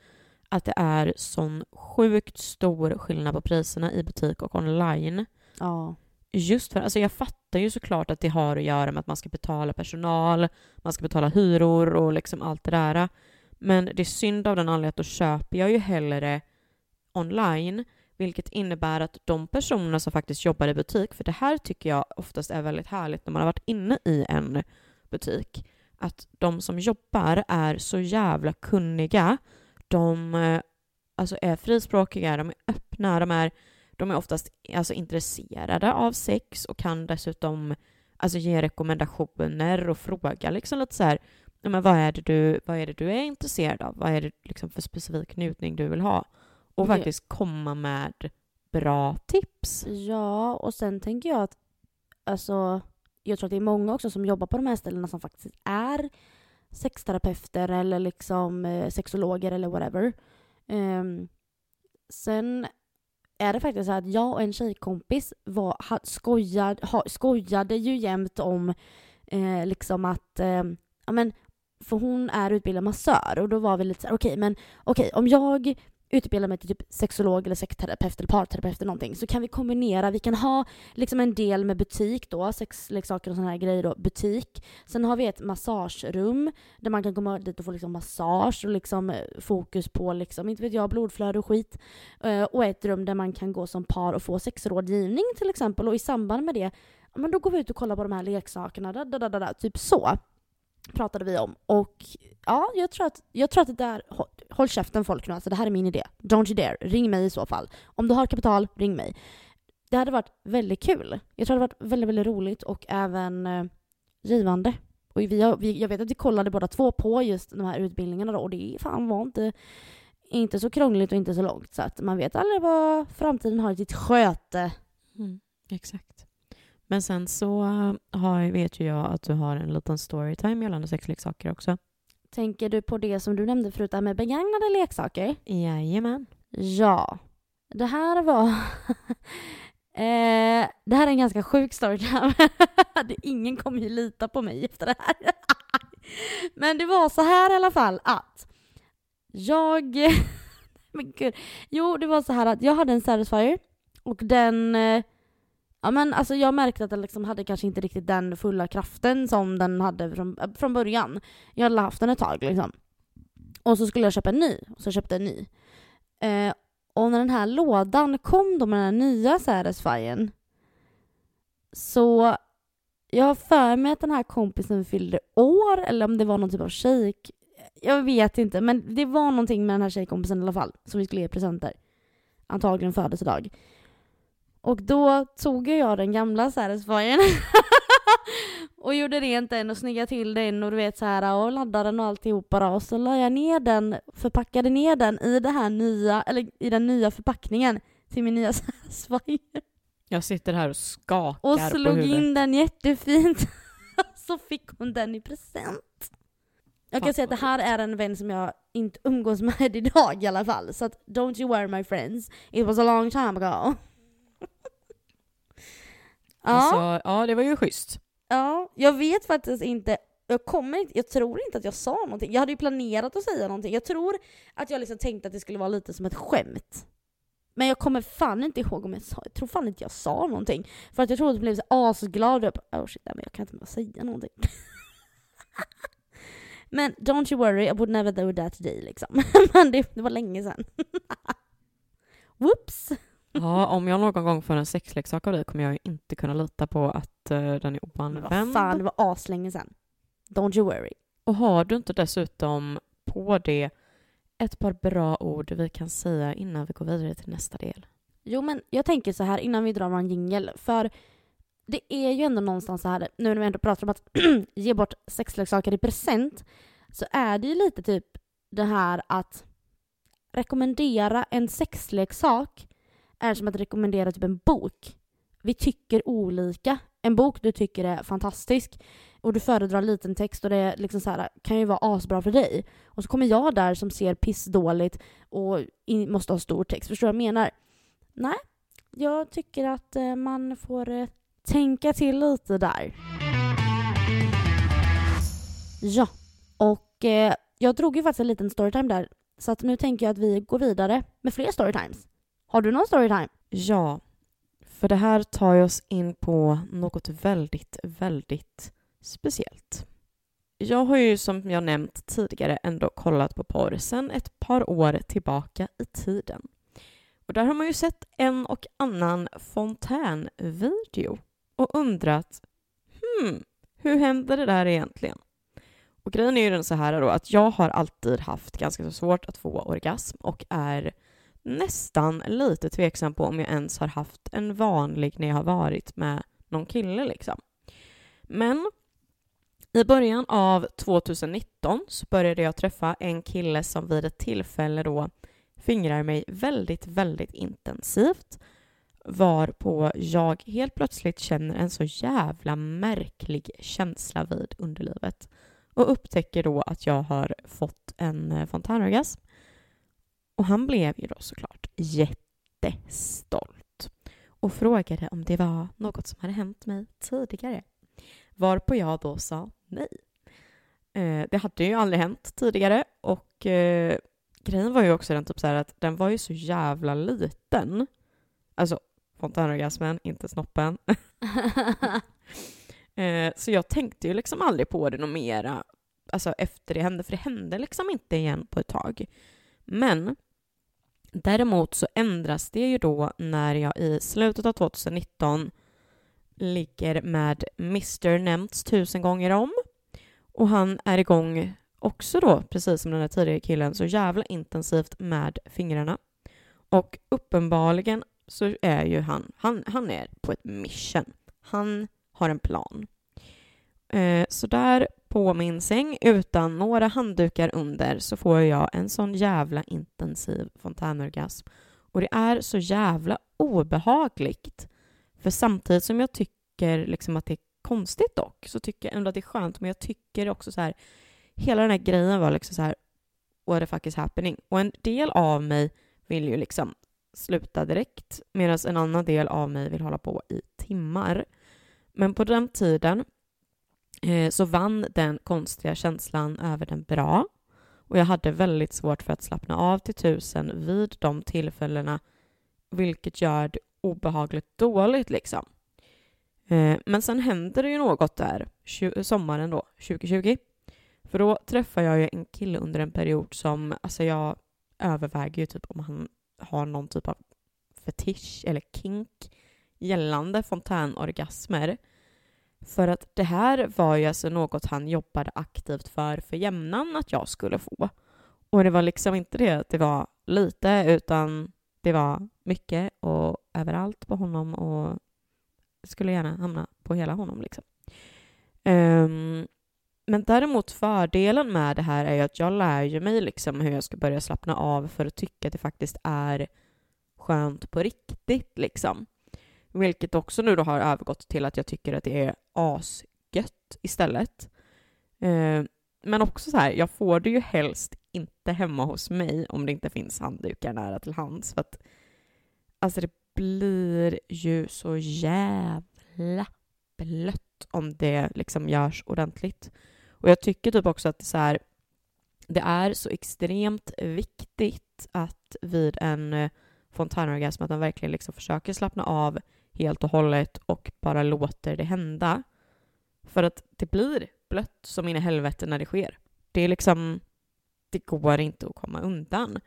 att det är sån sjukt stor skillnad på priserna i butik och online. Ja. Just för, alltså jag fattar ju såklart att det har att göra med att man ska betala personal, man ska betala hyror och liksom allt det där. Men det är synd av den anledningen att då köper jag ju hellre online, vilket innebär att de personerna som faktiskt jobbar i butik, för det här tycker jag oftast är väldigt härligt när man har varit inne i en butik, att de som jobbar är så jävla kunniga. De eh, alltså är frispråkiga, de är öppna, de är, de är oftast alltså, intresserade av sex och kan dessutom alltså, ge rekommendationer och fråga liksom lite så här, men vad, är det du, vad är det du är intresserad av? Vad är det liksom för specifik njutning du vill ha? Och Det- faktiskt komma med bra tips. Ja, och sen tänker jag att alltså, jag tror att det är många också som jobbar på de här ställena som faktiskt är sexterapeuter eller liksom eh, sexologer eller whatever. Ehm, sen är det faktiskt så att jag och en tjejkompis var, ha, skojad, ha, skojade ju jämt om eh, liksom att eh, ja, men, för hon är utbildad massör och då var vi lite så här, okej men okej om jag utbilda mig till typ sexolog eller sexterapeut eller parterapeut eller någonting så kan vi kombinera, vi kan ha liksom en del med butik då, sexleksaker och sådana här grejer då, butik. Sen har vi ett massagerum där man kan komma dit och få liksom massage och liksom eh, fokus på liksom, inte vet jag, blodflöde och skit. Eh, och ett rum där man kan gå som par och få sexrådgivning till exempel och i samband med det, men då går vi ut och kollar på de här leksakerna, da, da, da, da, typ så pratade vi om. Och ja, jag tror att, jag tror att det där, håll, håll käften folk nu, alltså det här är min idé. Don't you dare, ring mig i så fall. Om du har kapital, ring mig. Det hade varit väldigt kul. Jag tror det hade varit väldigt, väldigt roligt och även eh, givande. Och vi har, vi, jag vet att vi kollade båda två på just de här utbildningarna då, och det fan var inte, inte så krångligt och inte så långt. Så att man vet aldrig vad framtiden har i sitt sköte. Mm, exakt. Men sen så eh, har, vet ju jag att du har en liten storytime gällande sexleksaker också. Tänker du på det som du nämnde förut, med begagnade leksaker? Jajamän. Ja. Det här var... eh, det här är en ganska sjuk story. Det- Ingen kommer ju lita på mig efter det här. Men det var så här i alla fall att jag... Men gud. Jo, det var så här att jag hade en Satisfyer och den... Ja men alltså jag märkte att den liksom hade kanske inte riktigt den fulla kraften som den hade från, eh, från början. Jag hade haft den ett tag liksom. Och så skulle jag köpa en ny, och så köpte jag en ny. Eh, och när den här lådan kom då med den här nya Satisfyern så jag har för mig att den här kompisen fyllde år eller om det var någon typ av shake. Jag vet inte men det var någonting med den här tjejkompisen i alla fall som vi skulle ge presenter. Antagligen födelsedag. Och då tog jag den gamla Satisfyern och gjorde rent den och snyggade till den och du vet så här och laddade den och alltihopa då. Och så la jag ner den, förpackade ner den i det här nya, eller i den nya förpackningen till min nya Satisfyer. Jag sitter här och skakar Och på slog huvudet. in den jättefint. så fick hon den i present. Jag kan säga att det här är en vän som jag inte umgås med idag i alla fall. Så att don't you worry my friends. It was a long time ago. Ja, Alltså, ja, det var ju schysst. ja, jag vet faktiskt inte. Jag kommer inte, jag tror inte att jag sa någonting. Jag hade ju planerat att säga någonting. Jag tror att jag liksom tänkte att det skulle vara lite som ett skämt. Men jag kommer fan inte ihåg om jag sa, jag tror fan inte jag sa någonting. För att jag tror att jag blev så asglad och jag oh shit, nej, men jag kan inte bara säga någonting. men don't you worry, I would never do that today liksom. men det, det var länge sedan. Whoops! Ja, om jag någon gång får en sexleksak av dig kommer jag ju inte kunna lita på att eh, den är Men vad oanvänd. fan, det var aslänge sedan. Don't you worry. Och har du inte dessutom på det ett par bra ord vi kan säga innan vi går vidare till nästa del? Jo men jag tänker så här innan vi drar vår jingel, för det är ju ändå någonstans så här, nu när vi ändå pratar om att ge bort sexleksaker i present, så är det ju lite typ det här att rekommendera en sexleksak är som att rekommendera typ en bok. Vi tycker olika. En bok du tycker är fantastisk och du föredrar liten text och det är liksom så här, kan ju vara asbra för dig. Och så kommer jag där som ser pissdåligt och in, måste ha stor text. Förstår du vad jag menar? Nej, jag tycker att eh, man får eh, tänka till lite där. Ja, och eh, jag drog ju faktiskt en liten storytime där. Så att nu tänker jag att vi går vidare med fler storytimes. Har du någon storytime? Ja, för det här tar oss in på något väldigt, väldigt speciellt. Jag har ju som jag nämnt tidigare ändå kollat på porr sedan ett par år tillbaka i tiden. Och där har man ju sett en och annan fontänvideo och undrat hmm, hur händer det där egentligen? Och grejen är ju den så här då att jag har alltid haft ganska så svårt att få orgasm och är nästan lite tveksam på om jag ens har haft en vanlig när jag har varit med någon kille liksom. Men i början av 2019 så började jag träffa en kille som vid ett tillfälle då fingrar mig väldigt, väldigt intensivt varpå jag helt plötsligt känner en så jävla märklig känsla vid underlivet och upptäcker då att jag har fått en eh, fontänorgasm. Och han blev ju då såklart jättestolt och frågade om det var något som hade hänt mig tidigare. Varpå jag då sa nej. Eh, det hade ju aldrig hänt tidigare och eh, grejen var ju också den typ så att den var ju så jävla liten. Alltså fontänorgasmen, inte snoppen. Eh, så jag tänkte ju liksom aldrig på det något mera alltså efter det hände, för det hände liksom inte igen på ett tag. Men däremot så ändras det ju då när jag i slutet av 2019 ligger med Mr nämnts tusen gånger om och han är igång också då, precis som den där tidigare killen, så jävla intensivt med fingrarna. Och uppenbarligen så är ju han, han, han är på ett mission. Han har en plan. Eh, så där på min säng utan några handdukar under så får jag en sån jävla intensiv fontänorgasm. Och det är så jävla obehagligt. För samtidigt som jag tycker liksom att det är konstigt dock så tycker jag ändå att det är skönt men jag tycker också så här hela den här grejen var liksom så här what the fuck is happening? Och en del av mig vill ju liksom sluta direkt medan en annan del av mig vill hålla på i timmar. Men på den tiden eh, så vann den konstiga känslan över den bra och jag hade väldigt svårt för att slappna av till tusen vid de tillfällena vilket gör det obehagligt dåligt liksom. Eh, men sen händer det ju något där eh, sommaren då, 2020. För då träffar jag ju en kille under en period som, alltså jag överväger ju typ om han har någon typ av fetisch eller kink gällande fontänorgasmer. För att det här var ju alltså något han jobbade aktivt för för jämnan att jag skulle få. Och det var liksom inte det att det var lite utan det var mycket och överallt på honom och skulle gärna hamna på hela honom liksom. Um, men däremot fördelen med det här är ju att jag lär ju mig liksom hur jag ska börja slappna av för att tycka att det faktiskt är skönt på riktigt liksom. Vilket också nu då har övergått till att jag tycker att det är asgött istället. Eh, men också så här, jag får det ju helst inte hemma hos mig om det inte finns handdukar nära till hands. För att alltså det blir ju så jävla blött om det liksom görs ordentligt. Och jag tycker typ också att det, så här, det är så extremt viktigt att vid en eh, fontänorgasm att man verkligen liksom försöker slappna av helt och hållet och bara låter det hända. För att det blir blött som in i helvete när det sker. Det är liksom, det går inte att komma undan.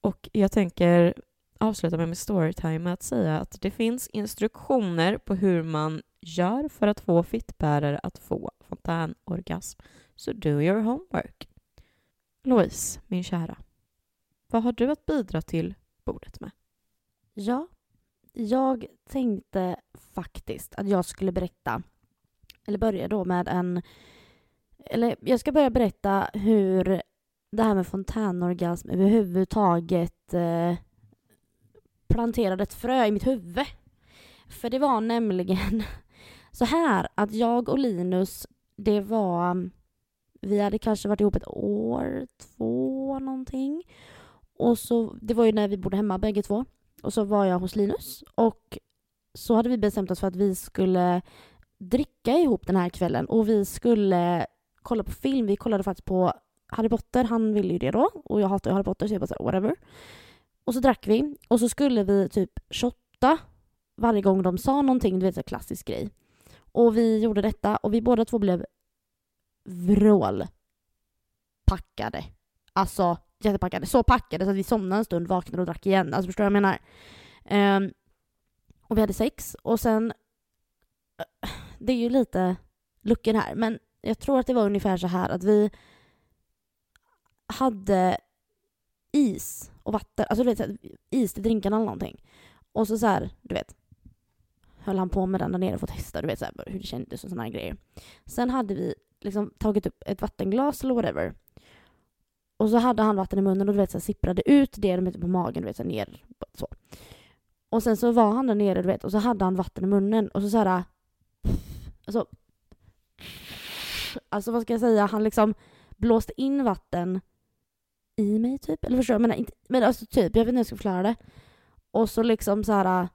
Och jag tänker avsluta med min storytime med att säga att det finns instruktioner på hur man gör för att få fittbärare att få fontänorgasm. Så do your homework. Louise, min kära. Vad har du att bidra till bordet med? Ja, jag tänkte faktiskt att jag skulle berätta, eller börja då med en... Eller jag ska börja berätta hur det här med fontänorgasm överhuvudtaget eh, planterade ett frö i mitt huvud. För det var nämligen så här att jag och Linus, det var... Vi hade kanske varit ihop ett år, två någonting. Och så, det var ju när vi bodde hemma bägge två. Och så var jag hos Linus och så hade vi bestämt oss för att vi skulle dricka ihop den här kvällen och vi skulle kolla på film. Vi kollade faktiskt på Harry Potter, han ville ju det då och jag hatar ju Harry Potter så jag bara så whatever. Och så drack vi och så skulle vi typ shotta varje gång de sa någonting, du vet en klassisk grej. Och vi gjorde detta och vi båda två blev vrålpackade. Alltså jättepackade. Så packade så att vi somnade en stund, vaknade och drack igen. Alltså förstår du vad jag menar? Um, och vi hade sex och sen... Eh, det är ju lite luckor här, men jag tror att det var ungefär så här att vi hade is och vatten, alltså du vet is till drinkarna eller någonting. Och så så här, du vet, höll han på med den där nere för att testa, du vet så här, hur det kändes och sådana grejer. Sen hade vi liksom tagit upp ett vattenglas eller whatever och så hade han vatten i munnen och du vet så sipprade ut det de på magen, du vet så ner så. Och sen så var han där nere du vet och så hade han vatten i munnen och så så här alltså alltså vad ska jag säga, han liksom blåste in vatten i mig typ, eller förstår du? Men, inte, men alltså typ, jag vet inte hur jag ska förklara det. Och så liksom så här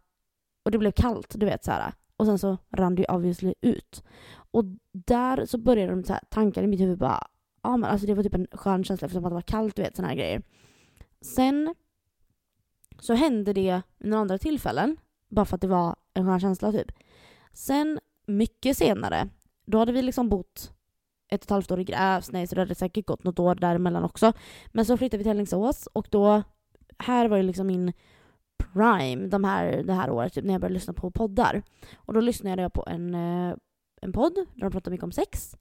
och det blev kallt, du vet så här. Och sen så rann det ju obviously ut. Och där så började de så här, tankar i mitt huvud bara ja, men alltså det var typ en skön känsla eftersom att det var kallt, du vet såna här grejer. Sen så hände det vid några andra tillfällen, bara för att det var en skön känsla typ. Sen, mycket senare, då hade vi liksom bott ett och ett halvt år i Grävsnäs, så det hade säkert gått något år däremellan också. Men så flyttade vi till Hällingsås och då, här var ju liksom min prime de här, det här året, typ, när jag började lyssna på poddar. Och då lyssnade jag på en, eh, en podd där de pratade mycket om sex.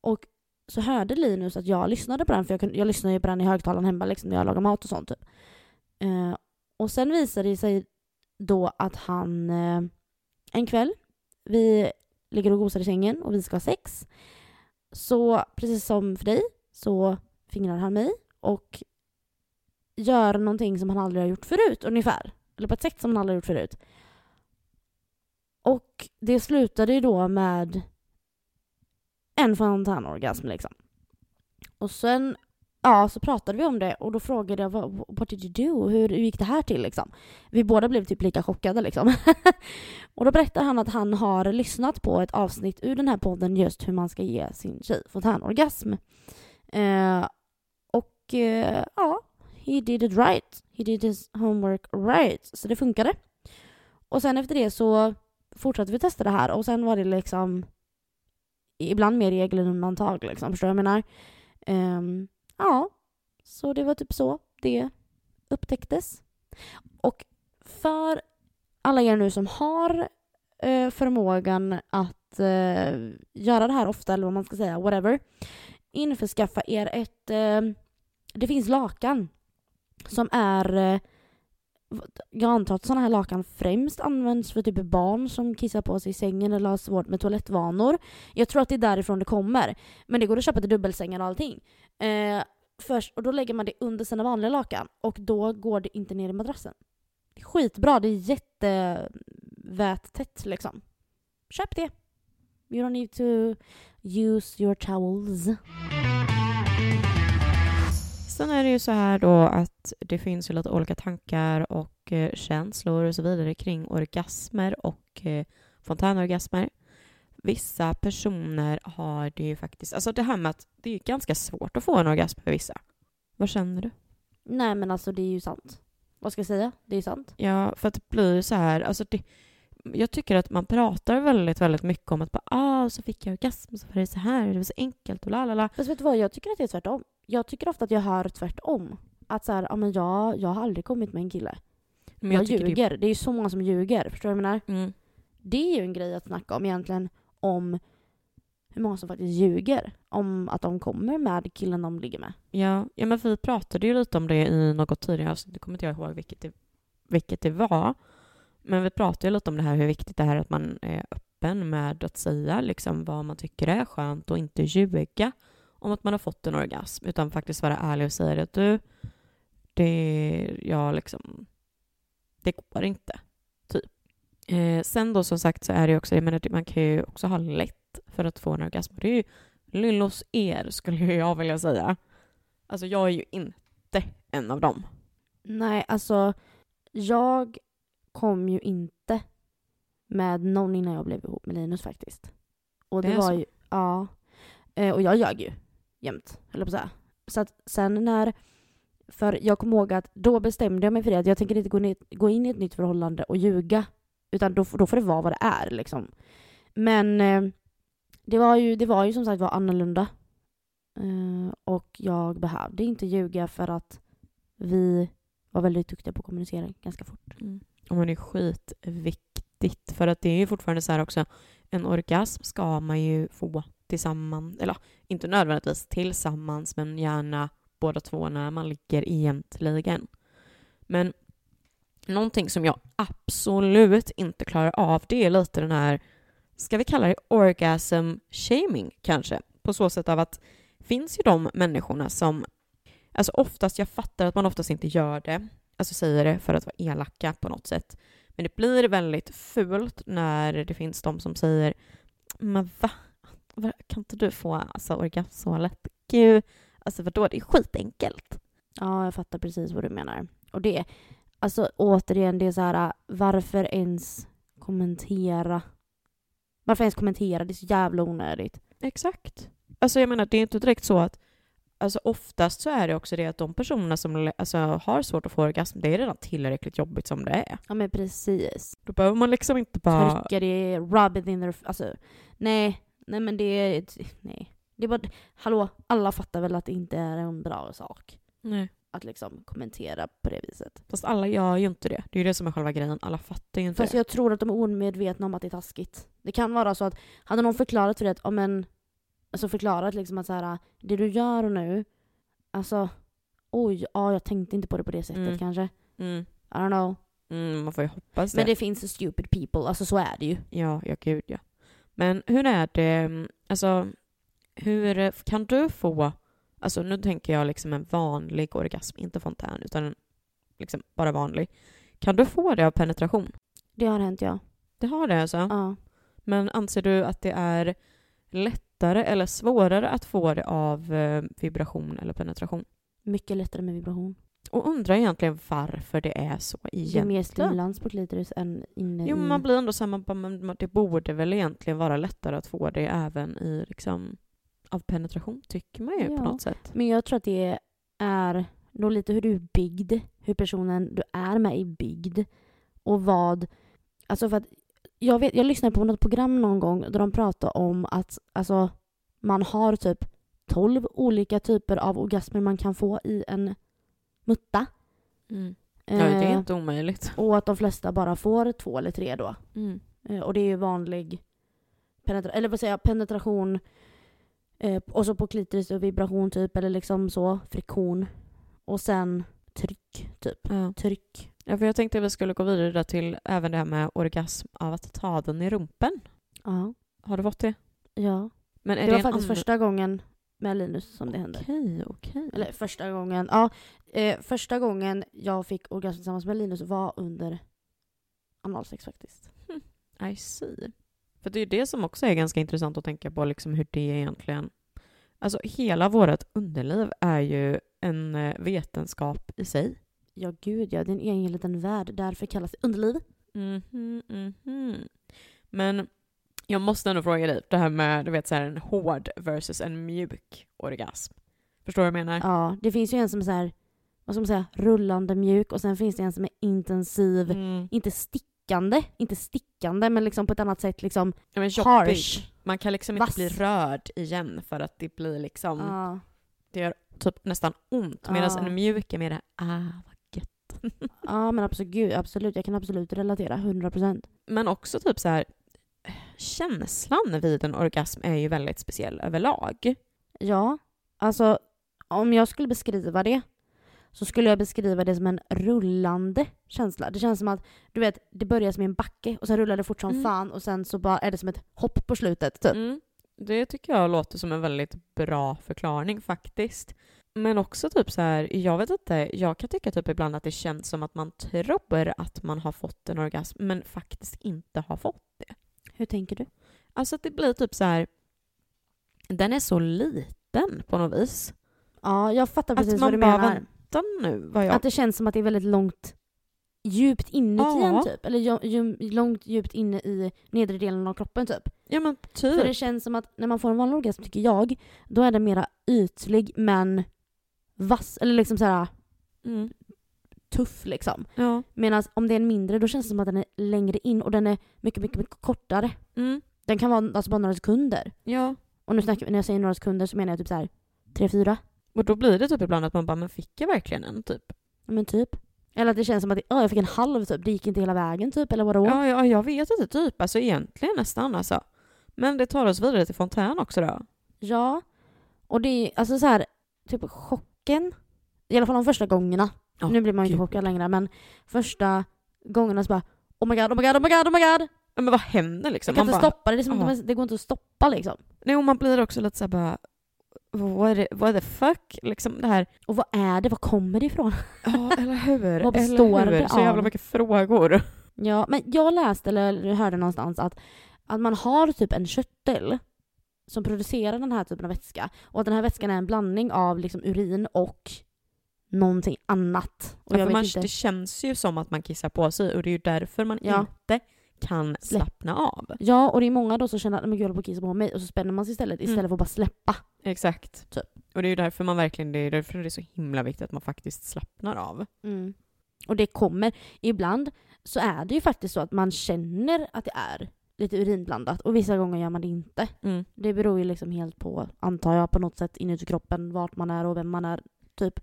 Och så hörde Linus att jag lyssnade på den, för jag, kunde, jag lyssnade ju på den i högtalaren hemma liksom, när jag lagar mat och sånt. Typ. Eh, och sen visade det sig då att han eh, en kväll, vi ligger och gosar i sängen och vi ska ha sex. Så precis som för dig så fingrar han mig och gör någonting som han aldrig har gjort förut ungefär. Eller på ett sätt som han aldrig har gjort förut. Och det slutade ju då med en fontänorgasm liksom. Och sen ja, så pratade vi om det och då frågade jag what did you do? Hur, hur gick det här till liksom? Vi båda blev typ lika chockade liksom. och då berättar han att han har lyssnat på ett avsnitt ur den här podden just hur man ska ge sin tjej fontänorgasm. Eh, och eh, ja, he did it right. He did his homework right. Så det funkade. Och sen efter det så fortsatte vi testa det här och sen var det liksom ibland mer regel än undantag. Liksom, förstår du vad jag menar? Um, ja, så det var typ så det upptäcktes. Och för alla er nu som har uh, förmågan att uh, göra det här ofta, eller vad man ska säga, whatever. Införskaffa er ett... Uh, det finns lakan som är jag antar att sådana här lakan främst används för typ barn som kissar på sig i sängen eller har svårt med toalettvanor. Jag tror att det är därifrån det kommer. Men det går att köpa till dubbelsängar och allting. Eh, först, och då lägger man det under sina vanliga lakan och då går det inte ner i madrassen. Det är skitbra, det är jättevättätt liksom. Köp det. You don't need to use your towels. Sen är det ju så här då att det finns ju lite olika tankar och eh, känslor och så vidare kring orgasmer och eh, fontänorgasmer. Vissa personer har det ju faktiskt, alltså det här med att det är ganska svårt att få en orgasm för vissa. Vad känner du? Nej men alltså det är ju sant. Vad ska jag säga? Det är sant. Ja, för att det blir så här, alltså det, jag tycker att man pratar väldigt, väldigt mycket om att bara, ah, så fick jag orgasm, så var det så här, det var så enkelt och la la la. Fast vet du vad, jag tycker att det är tvärtom. Jag tycker ofta att jag hör tvärtom. Att så här, ja men jag, jag har aldrig kommit med en kille. Men jag tycker ljuger. Det... är ju så många som ljuger. Förstår du vad jag menar? Det, mm, Det är ju en grej att snacka om egentligen. Om hur många som faktiskt ljuger. Om att de kommer med killen de ligger med. ja, ja, men vi pratade ju lite om det i något tidigare avsnitt, det kommer inte jag ihåg vilket det, vilket det var. Men vi pratade ju lite om det här hur viktigt det är att man är öppen med att säga liksom vad man tycker är skönt och inte ljuga om att man har fått en orgasm utan faktiskt vara ärlig och säga att du, det, jag liksom, det går inte, typ. Eh, sen då som sagt så är det också, jag menar man kan ju också ha lätt för att få en orgasm. Det är ju lyllos er skulle jag vilja säga. Alltså jag är ju inte en av dem. Nej, alltså jag kom ju inte med någon innan jag blev ihop med Linus faktiskt. Och det, Det var så? ju, ja. Eh, Och jag ljög ju jämt, höll jag på att säga. Så att sen när, för jag kommer ihåg att då bestämde jag mig för det att jag tänker inte gå, ner, gå in i ett nytt förhållande och ljuga. Utan då, då får det vara vad det är liksom. Men eh, det var ju, det var ju som sagt var annorlunda. Eh, och jag behövde inte ljuga för att vi var väldigt duktiga på att kommunicera ganska fort. Mm. Och men det är skitviktigt för att det är ju fortfarande så här också en orgasm ska man ju få tillsammans, eller inte nödvändigtvis tillsammans men gärna båda två när man ligger egentligen. Men någonting som jag absolut inte klarar av det är lite den här, ska vi kalla det orgasm shaming kanske? På så sätt av att finns ju de människorna som, alltså oftast, jag fattar att man oftast inte gör det, alltså säger det för att vara elaka på något sätt. Men det blir väldigt fult när det finns de som säger men va? Kan inte du få alltså, orgasm så lätt? Gud, alltså vadå? Det är skitenkelt. Ja, jag fattar precis vad du menar. Och det, alltså återigen, det är så här, varför ens kommentera? Varför ens kommentera? Det är så jävla onödigt. Exakt. Alltså jag menar, det är inte direkt så att Alltså oftast så är det också det att de personerna som alltså, har svårt att få orgasm, det är redan tillräckligt jobbigt som det är. Ja men precis. Då behöver man liksom inte bara... Trycka det, rub it in their... Alltså, nej. Nej men det är... Nej. Det är bara... Hallå, alla fattar väl att det inte är en bra sak. Nej. Att liksom kommentera på det viset. Fast alla gör ju inte det. Det är ju det som är själva grejen. Alla fattar ju inte Fast det. jag tror att de är omedvetna om att det är taskigt. Det kan vara så att, hade någon förklarat för det att, ja men, alltså förklarat liksom att så här, det du gör nu, alltså, oj, ja jag tänkte inte på det på det sättet Mm. kanske. Mm. I don't know. Mm, man får ju hoppas det. Men det finns stupid people, alltså så är det ju. Ja, ja gud ja. Men hur är det, alltså hur kan du få, alltså nu tänker jag liksom en vanlig orgasm, inte fontän, utan en, liksom bara vanlig. Kan du få det av penetration? Det har hänt ja. Det har det alltså? Ja. Men anser du att det är lättare eller svårare att få det av eh, vibration eller penetration? Mycket lättare med vibration. Och undrar egentligen varför det är så Det är egentligen. mer stimulans på klitoris än inne Jo, i... man blir ändå bara, men det borde väl egentligen vara lättare att få det även i liksom av penetration, tycker man ju Ja. på något sätt. Men jag tror att det är nog lite hur du är byggd, hur personen du är med är byggd och vad... Alltså för att jag, vet, jag lyssnade på något program någon gång där de pratade om att alltså, man har typ 12 olika typer av orgasmer man kan få i en mutta. Mm. Ja, det är Eh, inte omöjligt. och att de flesta bara får två eller tre då. Mm. Eh, och det är ju vanlig penetra- eller vad säger jag, penetration eh, och så på klitoris och vibration typ eller liksom så, friktion. Och sen tryck typ. Ja. Tryck. ja, för jag tänkte att vi skulle gå vidare där till även det här med orgasm av att ta den i rumpen. Ja. Har du fått det? ja. Men är Det var en faktiskt annan- första gången med Linus som det hände. Okej, okej. Eller första gången, ja. Eh, första gången jag fick orgasm tillsammans med Linus var under analsex faktiskt. I see. För det är ju det som också är ganska intressant att tänka på, liksom hur det egentligen... Alltså hela vårt underliv är ju en eh, vetenskap i sig. Ja, gud ja. Det är en egen liten värld. Därför kallas det underliv. Mhm, mhm. Men jag måste ändå fråga dig, det här med du vet, så här, en hård versus en mjuk orgasm. Förstår du vad jag menar? Ja, det finns ju en som är så här, vad ska man säga, rullande mjuk och sen finns det en som är intensiv, Mm. inte stickande, inte stickande men liksom på ett annat sätt liksom Ja, men harsh. Man kan liksom inte Vass. bli rörd igen för att det blir liksom, Ja, det gör typ nästan ont. Medan Ja. en mjuk är mer det, ah vad gött. ja men absolut, absolut, jag kan absolut relatera, 100%. Men också typ så här känslan vid en orgasm är ju väldigt speciell överlag. Ja, alltså om jag skulle beskriva det så skulle jag beskriva det som en rullande känsla. Det känns som att du vet, det börjar som i en backe och sen rullar det fort som Mm. fan och sen så bara är det som ett hopp på slutet typ. Mm. Det tycker jag låter som en väldigt bra förklaring faktiskt. Men också typ så här, jag vet inte, jag kan tycka typ ibland att det känns som att man tror att man har fått en orgasm men faktiskt inte har fått det. Hur tänker du? Alltså att det blir typ så här, den är så liten på något vis. Ja, jag fattar Att precis man vad du menar. Vänta nu, vad jag... Att det känns som att det är väldigt långt djupt inuti Ja. en typ. Eller ju, ju, långt djupt inne i nedre delen av kroppen typ. Ja men För typ. det känns som att när man får en vanlig orgasm tycker jag, då är den mera ytlig men vass. Eller liksom så här Mm. Tuff liksom. Ja. Medan om det är en mindre då känns det som att den är längre in och den är mycket, mycket, mycket kortare. Mm. Den kan vara alltså bara några sekunder. Ja. Och nu snackar, när jag säger några sekunder så menar jag typ så här tre, fyra. Och då blir det typ ibland att man bara, men fick jag verkligen en typ? Ja, Men typ. Eller att det känns som att ja, jag fick en halv typ, det gick inte hela vägen typ, eller vadå? Ja, ja, jag vet inte typ. Alltså egentligen nästan alltså. Men det tar oss vidare till fontän också då. Ja. Och det är alltså så här, typ chocken. I alla fall de första gångerna. Ja, nu blir man ju inte chockad längre men första gångerna så bara Oh my god, oh my god, oh my god, oh my god! Men vad händer liksom? Jag kan Man inte bara, stoppa det, det, som, det går inte att stoppa liksom. nej, och man blir också lite såhär bara, what, the- what the fuck? Liksom det här, Och vad är det? Var kommer det ifrån? ja eller hur? Vad består eller hur? det Så jävla mycket frågor. Ja, men jag läste eller hörde någonstans att, att man har typ en körtel som producerar den här typen av vätska och att den här vätskan är en blandning av liksom urin och någonting annat. Och Ja, för man, inte. Det känns ju som att man kissar på sig och det är ju därför man Ja. inte kan slappna av. Ja, och det är många då som känner att "Nej, men gud, jag håller på att kissa på mig och så spänner man sig istället istället Mm. för att bara släppa. Exakt. Typ. Och det är ju därför man verkligen, det är därför det är så himla viktigt att man faktiskt slappnar av. Mm. Och det kommer. Ibland så är det ju faktiskt så att man känner att det är lite urinblandat och vissa gånger gör man det inte. Mm. Det beror ju liksom helt på, antar jag, på något sätt inuti kroppen, vart man är och vem man är, typ.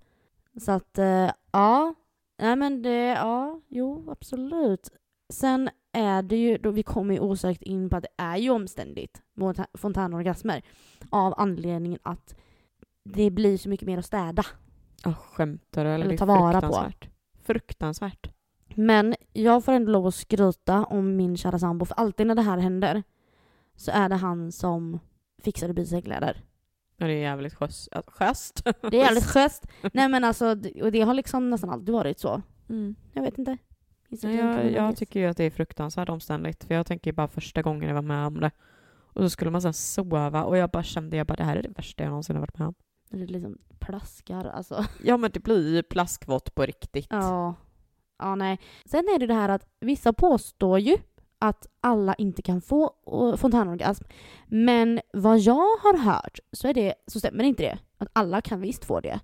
Så att, eh, ja. Nej men det, ja, jo absolut. Sen är det ju, då vi kommer ju osökt in på att det är ju omständigt mot fontänorgasmer av anledningen att det blir så mycket mer att städa. Ja, skämtar du? Eller, Eller ta vara på. fruktansvärt. Men jag får ändå lov att skryta om min kära sambo, för alltid när det här händer så är det han som byter sängkläder. Ja, det är jävligt äh, sjöst. Det är jävligt schysst. Nej men alltså, och det har liksom nästan alltid varit så. Mm. Jag vet inte. Ja, jag, jag tycker ju att det är fruktansvärt omständigt. För jag tänker ju bara första gången jag var med om det. Och så skulle man sen sova och jag bara kände jag bara det här är det värsta jag någonsin har varit med om. Det liksom plaskar alltså. Ja men det blir ju plaskvått på riktigt. Ja. Ja nej. Sen är det det här att vissa påstår ju att alla inte kan få fontänorgasm. Men vad jag har hört så, är det, så stämmer inte det. Att alla kan visst få det.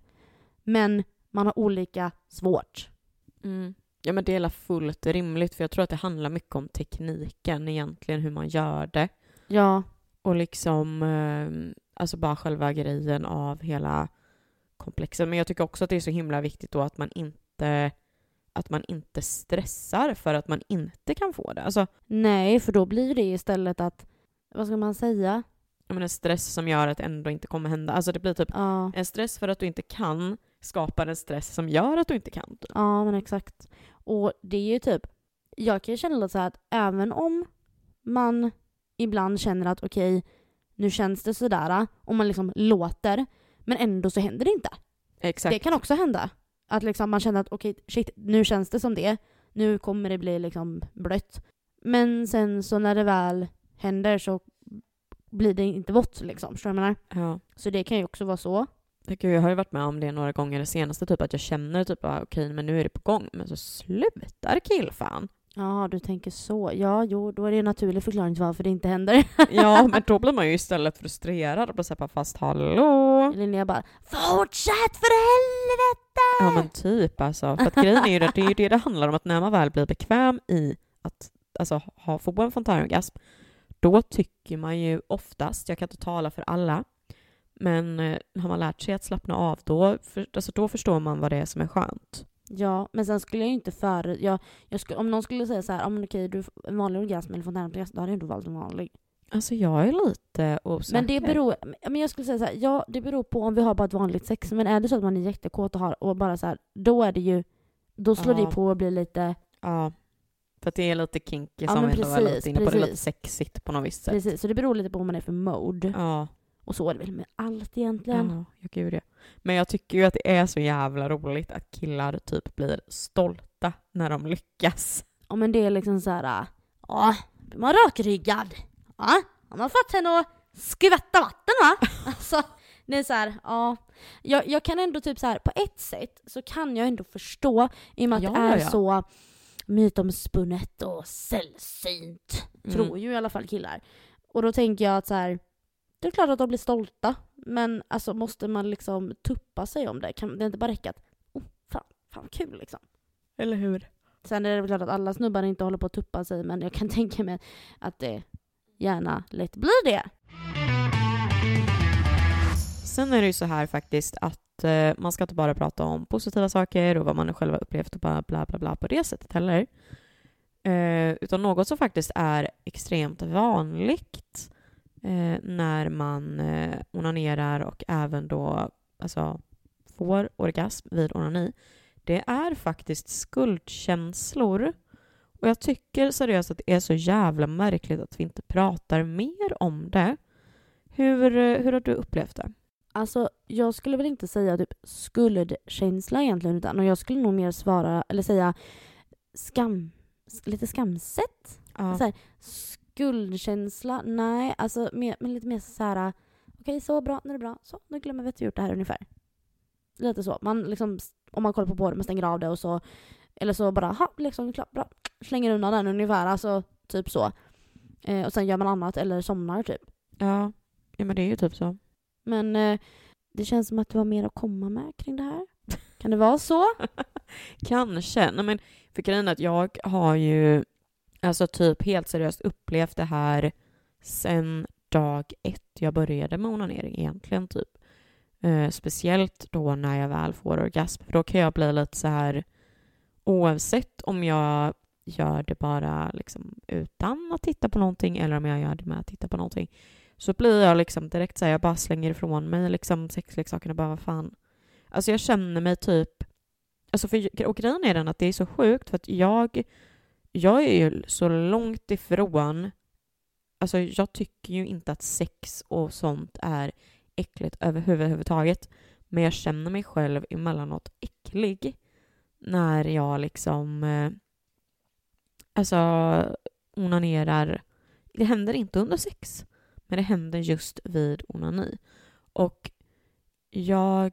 Men man har olika svårt. Mm. Ja men det är fullt rimligt för jag tror att det handlar mycket om tekniken egentligen, hur man gör det. Ja. Och liksom, eh, alltså bara själva grejen av hela komplexet. Men jag tycker också att det är så himla viktigt då att man inte att man inte stressar för att man inte kan få det. Alltså, Nej, för då blir det istället att, vad ska man säga? menar stress som gör att det ändå inte kommer hända. Alltså det blir typ Ja, en stress för att du inte kan skapar en stress som gör att du inte kan. Typ. ja men exakt. Och det är ju typ, jag kan ju känna lite så här att även om man ibland känner att okej, nu känns det sådär, och man liksom låter, men ändå så händer det inte. Exakt. Det kan också hända. Att liksom man känner att okej, shit, nu känns det som det. Nu kommer det bli liksom blött. Men sen så när det väl händer så blir det inte vått liksom. Förstår du vad jag menar? Ja. Så det kan ju också vara så. Gud, jag har ju varit med om det några gånger det senaste, typ att jag känner typ ah, okej, men nu är det på gång. Men så slutar killfan. Ja, du tänker så. Ja, jo, då är det en naturlig förklaring till varför det inte händer. Ja, men då blir man ju istället frustrerad och såhär, fast hallå? Linnea bara Fortsätt för helvete! Ja men typ alltså. För att grejen är ju det, det är ju det det handlar om, att när man väl blir bekväm i att alltså, ha, få en fontänorgasm, då tycker man ju oftast, jag kan inte tala för alla, men eh, har man lärt sig att slappna av, då, för, alltså, då förstår man vad det är som är skönt. Ja, men sen skulle jag ju inte före... Jag, jag skulle, om någon skulle säga så här, men okej, du en vanlig orgasm eller fontänorgasm, då hade jag ändå valt en vanlig. Alltså jag är lite osäker. Men det beror, men jag skulle säga så här, ja det beror på om vi har bara ett vanligt sex, men är det så att man är jättekåt och har och bara så här, då är det ju, då slår Ja. det på och blir lite, Ja. För att det är lite kinky Ja, som vi är lite inne på. Det är lite sexigt på något visst sätt. precis, så det beror lite på vad man är för mode. Ja. Och så är det väl med allt egentligen. Ja, ja, gud ja. Men jag tycker ju att det är så jävla roligt att killar typ blir stolta när de lyckas. Ja men det är liksom så här, ja, blir man rakryggad? Ja, har man fått henne att skvätta vatten va? Alltså, det är så här, ja. Jag, jag kan ändå typ så här, på ett sätt så kan jag ändå förstå i och med att Ja, det är ja. så mytomspunnet och sällsynt. Mm. Tror ju i alla fall killar. Och då tänker jag att så här, det är klart att de blir stolta. Men alltså måste man liksom tuppa sig om det? Kan det inte bara räcka att, oh, fan, fan kul liksom. Eller hur? Sen är det klart att alla snubbar inte håller på att tuppa sig men jag kan tänka mig att det gärna lätt blir det. Sen är det ju så här faktiskt att eh, man ska inte bara prata om positiva saker och vad man själv har upplevt och bara bla bla bla på det sättet heller. Eh, utan något som faktiskt är extremt vanligt eh, när man eh, onanerar och även då alltså, får orgasm vid onani, det är faktiskt skuldkänslor. Och jag tycker seriöst att det är så jävla märkligt att vi inte pratar mer om det. Hur, hur har du upplevt det? Alltså jag skulle väl inte säga typ skuldkänsla egentligen utan och jag skulle nog mer svara eller säga skam, lite skamset. Ja. Så här, skuldkänsla, nej alltså mer, men lite mer så här okej så bra, nu är det bra, så nu glömmer vi att vi gjort det här ungefär. Lite så, man liksom, om man kollar på porr, man stänger av det och så eller så bara, ha liksom klart, bra, slänger undan den ungefär, alltså typ så. Eh, och sen gör man annat eller somnar typ. ja. ja, men det är ju typ så. Men eh, det känns som att du har mer att komma med kring det här. Kan det vara så? Kanske. Nej, men för grejen är att jag har ju alltså typ helt seriöst upplevt det här sen dag ett jag började med onanering egentligen typ. Eh, speciellt då när jag väl får orgasm. För då kan jag bli lite så här oavsett om jag gör det bara liksom utan att titta på någonting eller om jag gör det med att titta på någonting så blir jag liksom direkt så här, jag bara slänger ifrån mig liksom sexleksakerna och bara vad fan. Alltså jag känner mig typ Alltså för, och grejen är den att det är så sjukt för att jag, jag är ju så långt ifrån, alltså jag tycker ju inte att sex och sånt är äckligt överhuvudtaget. Men jag känner mig själv emellanåt äcklig när jag liksom, eh, alltså onanerar. Det händer inte under sex, men det händer just vid onani. Och jag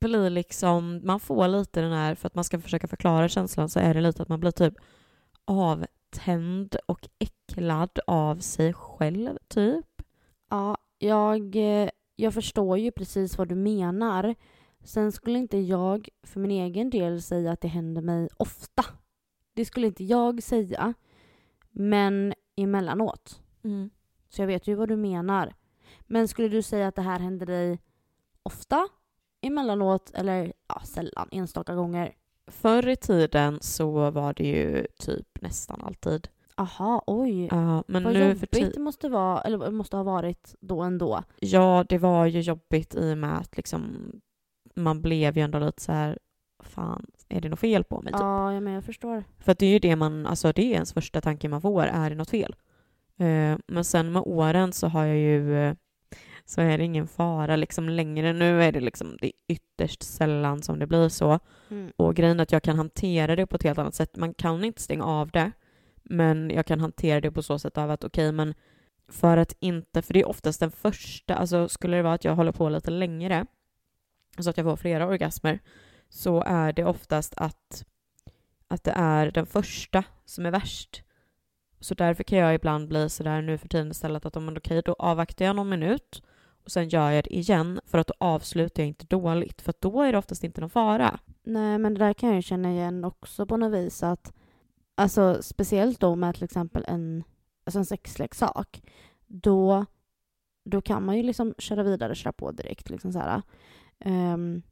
blir liksom, man får lite den här, för att man ska försöka förklara känslan så är det lite att man blir typ avtänd och äcklad av sig själv typ. Ja, jag, eh, jag förstår ju precis vad du menar. Sen skulle inte jag för min egen del säga att det händer mig ofta. Det skulle inte jag säga. Men emellanåt. Så jag vet ju vad du menar. Men skulle du säga att det här händer dig ofta? Emellanåt? Eller ja, sällan? Enstaka gånger? Förr i tiden så var det ju typ nästan alltid. Aha, oj. Ja, men vad nu för jobbigt tiden... det måste vara, eller måste ha varit då ändå. Ja, det var ju jobbigt i och med att liksom man blev ju ändå lite så här, fan, är det något fel på mig? Typ. Ja, ja, men jag förstår. För det är ju det man, alltså det är ens första tanke man får, är det något fel? Eh, men sen med åren så har jag ju, eh, så är det ingen fara liksom längre. Nu är det liksom, det är ytterst sällan som det blir så. Mm. Och grejen är att jag kan hantera det på ett helt annat sätt. Man kan inte stänga av det, men jag kan hantera det på så sätt av att okej, men för att inte, för det är oftast den första, alltså skulle det vara att jag håller på lite längre, så att jag får flera orgasmer, så är det oftast att, att det är den första som är värst. Så därför kan jag ibland bli sådär nu för tiden istället att om man okej, då avvaktar jag någon minut och sen gör jag det igen för att då avslutar jag inte dåligt för då är det oftast inte någon fara. Nej, men det där kan jag ju känna igen också på något vis att alltså speciellt då med till exempel en, alltså en sexleksak då, då kan man ju liksom köra vidare, köra på direkt liksom så här. Ehm,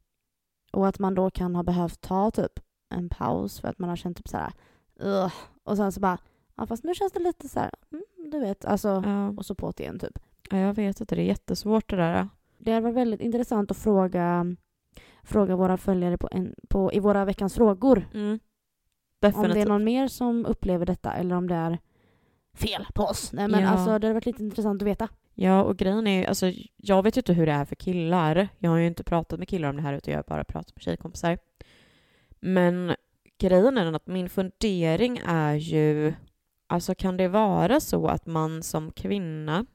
och att man då kan ha behövt ta typ en paus för att man har känt typ så här "Ugh", och sen så bara ja fast nu känns det lite så här, mm, du vet, alltså Ja. och så på det igen typ. Ja, jag vet inte, det är jättesvårt det där. Det hade varit väldigt intressant att fråga, fråga våra följare på en, på, i våra veckans frågor. Mm. Om det är någon mer som upplever detta eller om det är fel på oss. Nej, men Ja. alltså, det hade varit lite intressant att veta. Ja, och grejen är alltså jag vet ju inte hur det är för killar. Jag har ju inte pratat med killar om det här utan jag har bara pratat med tjejkompisar. Men grejen är att min fundering är ju, alltså kan det vara så att man som kvinna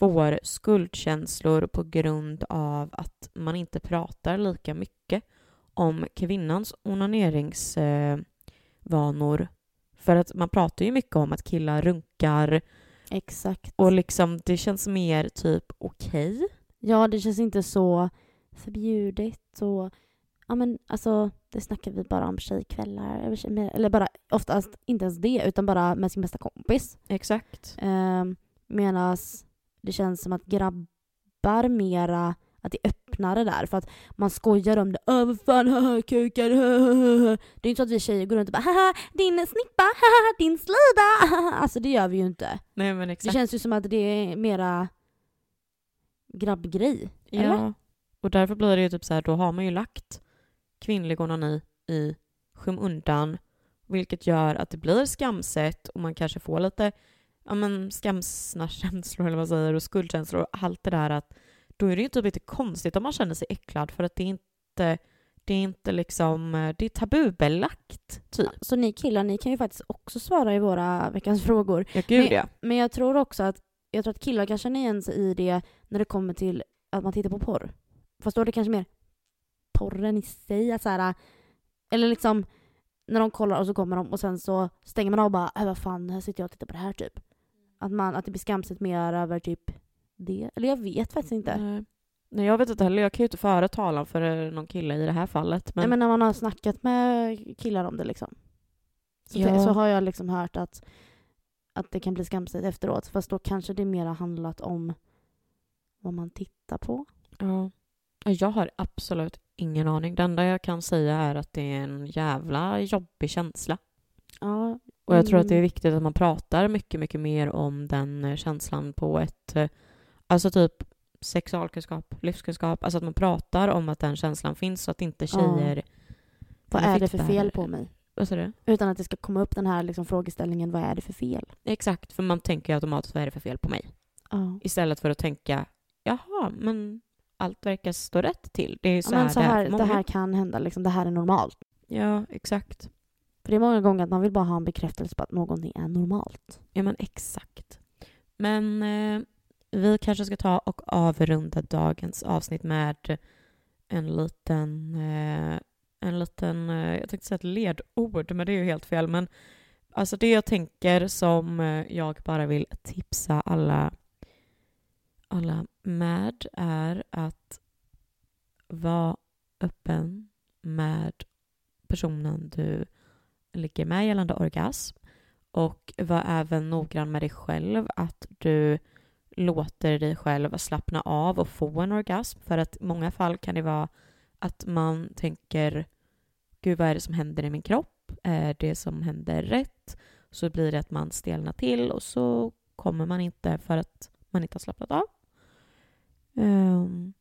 får skuldkänslor på grund av att man inte pratar lika mycket om kvinnans onaneringsvanor. Vanor. för att man pratar ju mycket om att killar runkar, Exakt. och liksom det känns mer typ okej. Ja, det känns inte så förbjudet och ja men alltså det snackar vi bara om tjejkvällar eller bara oftast inte ens det utan bara med sin bästa kompis. Exakt. Um, Medan det känns som att grabbar mera att det är öppnare där för att man skojar om det. Öh vad fan, haha, kukar, haha. Det är inte så att vi tjejer går runt och bara haha, din snippa, haha, din slida. haha." Alltså det gör vi ju inte. Nej men Det exakt. känns ju som att det är mera grabbgrej. eller? ja. Och därför blir det ju typ så här, då har man ju lagt kvinnlig onani i skymundan vilket gör att det blir skamset och man kanske får lite ja, men skamsna känslor eller vad man säger och skuldkänslor och allt det där att då är det ju typ lite konstigt om man känner sig äcklad för att det är inte det är inte liksom, det är tabubelagt typ. Så ni killar, ni kan ju faktiskt också svara i våra veckans frågor. Ja gud Men- ja. Men jag tror också att, jag tror att killar kan känna igen sig i det när det kommer till att man tittar på porr. Fast då är det kanske mer porren i sig. Att så här, eller liksom när de kollar och så kommer de och sen så stänger man av och bara äh, vad fan, här sitter jag och tittar på det här typ. Att, man, att det blir skamset mer över typ det. Eller jag vet faktiskt inte. Nej. Nej jag vet inte heller, jag kan ju inte föra talan för någon kille i det här fallet. Men, Nej, men när man har snackat med killar om det liksom. Så, Ja. så har jag liksom hört att, att det kan bli skamset efteråt. Fast då kanske det mer har handlat om vad man tittar på. Ja. Jag har absolut ingen aning. Det enda jag kan säga är att det är en jävla jobbig känsla. Ja, Och jag tror att det är mm, viktigt att man pratar mycket, mycket mer om den eh, känslan på ett... eh, Alltså typ sexualkunskap, livskunskap. Alltså att man pratar om att den känslan finns så att inte tjejer... Vad Jag är det för det fel här- på mig? Vad sa du? Utan att det ska komma upp den här liksom frågeställningen, vad är det för fel? Exakt, för man tänker automatiskt vad är det för fel på mig? Ja. Istället för att tänka jaha, men allt verkar stå rätt till. Det är så, men här, så det är här, det här kan hända, liksom, det här är normalt. Ja, exakt. För det är många gånger att man vill bara ha en bekräftelse på att någonting är normalt. Ja, men exakt. Men eh, vi kanske ska ta och avrunda dagens avsnitt med en liten, eh, en liten, eh, jag tänkte säga ett ledord, men det är ju helt fel. Men alltså det jag tänker som eh, jag bara vill tipsa alla, alla med är att vara öppen med personen du ligger med gällande orgasm och var även noggrann med dig själv att du låter dig själv slappna av och få en orgasm. För att i många fall kan det vara att man tänker Gud, vad är det som händer i min kropp? Är det som händer rätt? Så blir det att man stelnar till och så kommer man inte för att man inte har slappnat av. Um,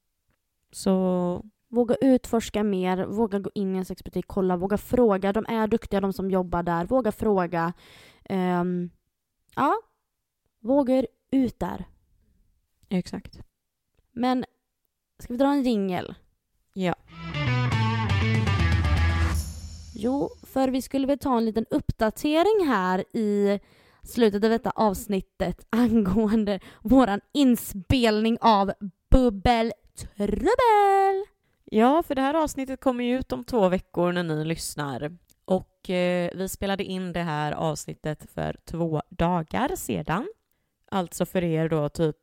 så Våga utforska mer, våga gå in i en sexbutik, kolla, våga fråga. De är duktiga de som jobbar där. Våga fråga. Ehm, ja, våga er ut där. exakt. Men ska vi dra en jingel? Ja. Jo, för vi skulle väl ta en liten uppdatering här i slutet av detta avsnittet angående våran inspelning av Bubbeltrubbel. Ja, för det här avsnittet kommer ju ut om två veckor när ni lyssnar. Och eh, vi spelade in det här avsnittet för två dagar sedan. Alltså för er då typ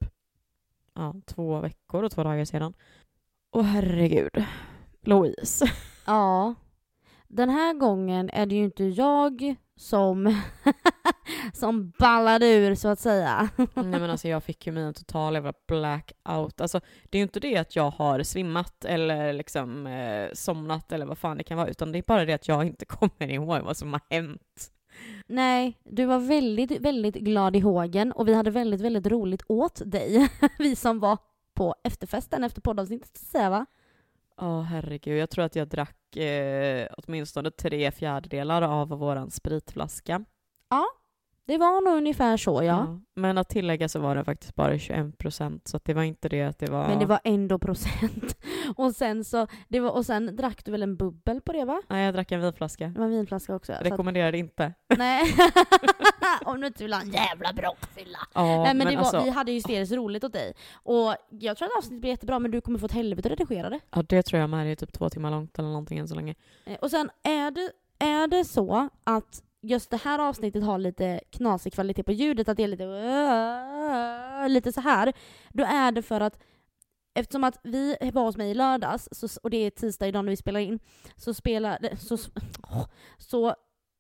ja, två veckor och två dagar sedan. Åh herregud, Louise. Ja, den här gången är det ju inte jag som, som ballade ur så att säga. Nej men alltså jag fick ju mig en total jävla blackout. Alltså det är ju inte det att jag har svimmat eller liksom eh, somnat eller vad fan det kan vara, utan det är bara det att jag inte kommer ihåg vad som har hänt. Nej, du var väldigt, väldigt glad i hågen och vi hade väldigt, väldigt roligt åt dig. vi som var på efterfesten efter poddavsnittet, säga va? Ja herregud, jag tror att jag drack eh, åtminstone tre fjärdedelar av våran spritflaska. Det var nog ungefär så ja. Men att tillägga så var det faktiskt bara 21 procent, så att det var inte det att det var... Men det var ändå procent. Och sen så, det var, och sen drack du väl en bubbel på det va? Nej, jag drack en vinflaska. Det var en vinflaska också. så att- Rekommenderar det inte. Nej. Om du inte vill ha en jävla bråkfylla. Ja, Nej men, det var, alltså, vi hade ju hysteriskt roligt åt dig. Och jag tror att avsnittet blir jättebra men du kommer få ett helvete att redigera det. ja, det tror jag med. Det är typ två timmar långt eller någonting än så länge. Eh, Och sen är det, är det så att just det här avsnittet har lite knasig kvalitet på ljudet, att det är lite lite så här. Då är det för att Eftersom att vi var hos mig i lördags, så, och det är tisdag idag när vi spelar in, så, spelade, så, så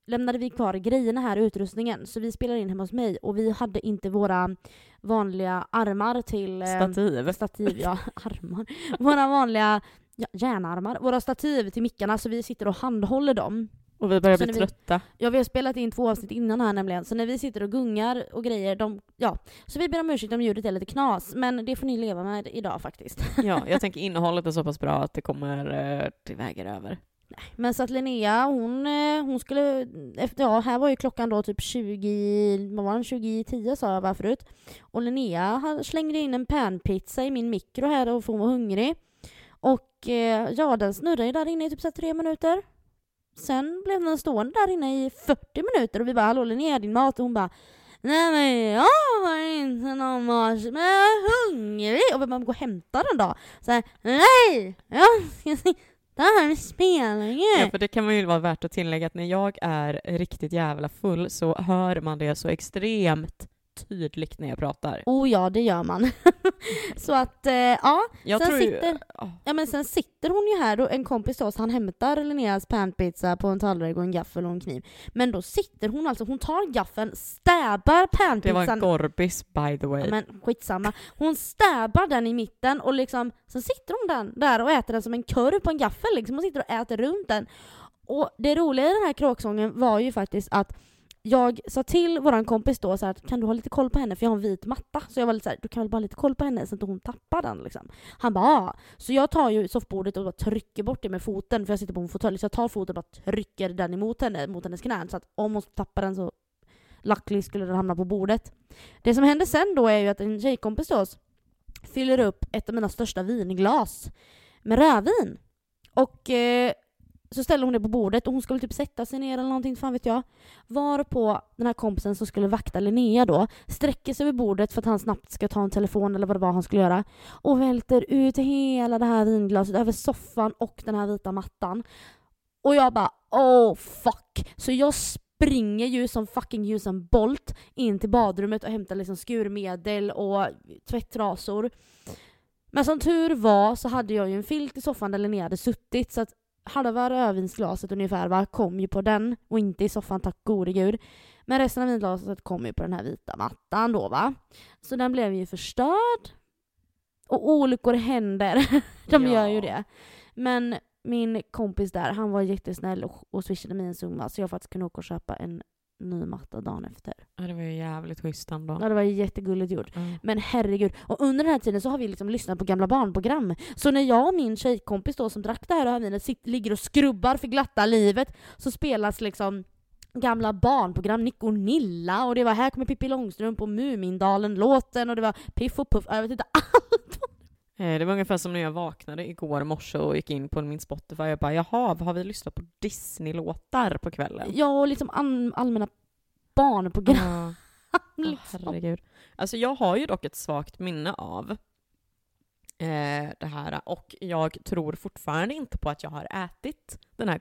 lämnade vi kvar grejerna här, utrustningen. Så vi spelar in hemma hos mig och vi hade inte våra vanliga armar till... eh, Stativ. Stativ, ja. Armar. Våra vanliga ja, järnarmar. Våra stativ till mickarna, så vi sitter och handhåller dem. Och vi börjar Så bli vi- trötta. Ja, vi har spelat in två avsnitt innan här nämligen, så när vi sitter och gungar och grejer, de, ja. Så vi ber om ursäkt om ljudet är lite knas, men det får ni leva med idag faktiskt. Ja, jag tänker innehållet är så pass bra att det kommer eh, till väger över. Men så att Linnea, hon, eh, hon skulle, efter, ja här var ju klockan då typ 20, vad var den, 2010 sa jag bara förut. Och Linnea slängde in en panpizza i min mikro här och hon var hungrig. Och eh, ja, den snurrade ju där inne i typ så tre minuter. Sen blev den stående där inne i 40 minuter och vi bara hallå Linnea din mat och hon bara Nej men jag har inte någon mat men jag är hungrig och vi bara gå och hämta den då. Så här, nej! Jag ska sitta här och spela Ja, för det kan man ju vara värt att tillägga att när jag är riktigt jävla full så hör man det så extremt tydligt när jag pratar. Oh ja, det gör man. så att, eh, ja. Jag Sen tror sitter- ju... ja, men sen sitter hon ju här, då, en kompis till oss, han hämtar Linneas panpizza på en tallrik och en gaffel och en kniv. Men då sitter hon alltså, hon tar gaffeln, stäbar Det var en panpizzan gorbis by the way. Ja, men skitsamma. Hon stäbar den i mitten och liksom, sen sitter hon den där och äter den som en korv på en gaffel liksom. Hon sitter och äter runt den. Och det roliga i den här kråksången var ju faktiskt att jag sa till våran kompis då så här, att kan du ha lite koll på henne för jag har en vit matta. Så jag var lite så här, du kan väl bara ha lite koll på henne så att inte hon tappar den liksom. Han bara ah! Så jag tar ju soffbordet och bara trycker bort det med foten för jag sitter på en fåtölj. Så jag tar foten och bara trycker den emot henne, mot hennes knän. Så att om hon tappar den så luckily skulle den hamna på bordet. Det som händer sen då är ju att en tjejkompis till oss fyller upp ett av mina största vinglas med rödvin. Och eh, så ställer hon det på bordet och hon skulle typ sätta sig ner eller någonting, fan vet jag. Varpå den här kompisen som skulle vakta Linnea då sträcker sig över bordet för att han snabbt ska ta en telefon eller vad det var han skulle göra och välter ut hela det här vinglaset över soffan och den här vita mattan. Och jag bara oh fuck. Så jag springer ju som fucking Usain Bolt in till badrummet och hämtar liksom skurmedel och tvättrasor. Men som tur var så hade jag ju en filt i soffan där Linnea hade suttit så att halva rödvinsglaset ungefär va, kom ju på den och inte i soffan tack gode gud. Men resten av vinglaset kom ju på den här vita mattan då va. Så den blev ju förstörd. Och olyckor händer. De Ja. gör ju det. Men min kompis där, han var jättesnäll och, och swishade mig en summa så jag faktiskt kunde åka och köpa en ny matta dagen efter. Ja, det var ju jävligt schysst ändå. Ja, det var jättegulligt gjort. Ja. Men herregud, och under den här tiden så har vi liksom lyssnat på gamla barnprogram. Så när jag och min tjejkompis då som drack det här sitter, ligger och skrubbar för glatta livet så spelas liksom gamla barnprogram, Nick och Nilla och det var Här kommer Pippi Långstrump och Mumindalen-låten och det var Piff och Puff, jag vet inte allt. Eh, Det var ungefär som när jag vaknade igår morse och gick in på min Spotify. Jag bara, jaha, har vi lyssnat på Disney-låtar på kvällen? Ja, och liksom an- allmänna barnprogram. Ja. Liksom. herregud. Alltså jag har ju dock ett svagt minne av eh, det här och jag tror fortfarande inte på att jag har ätit den här.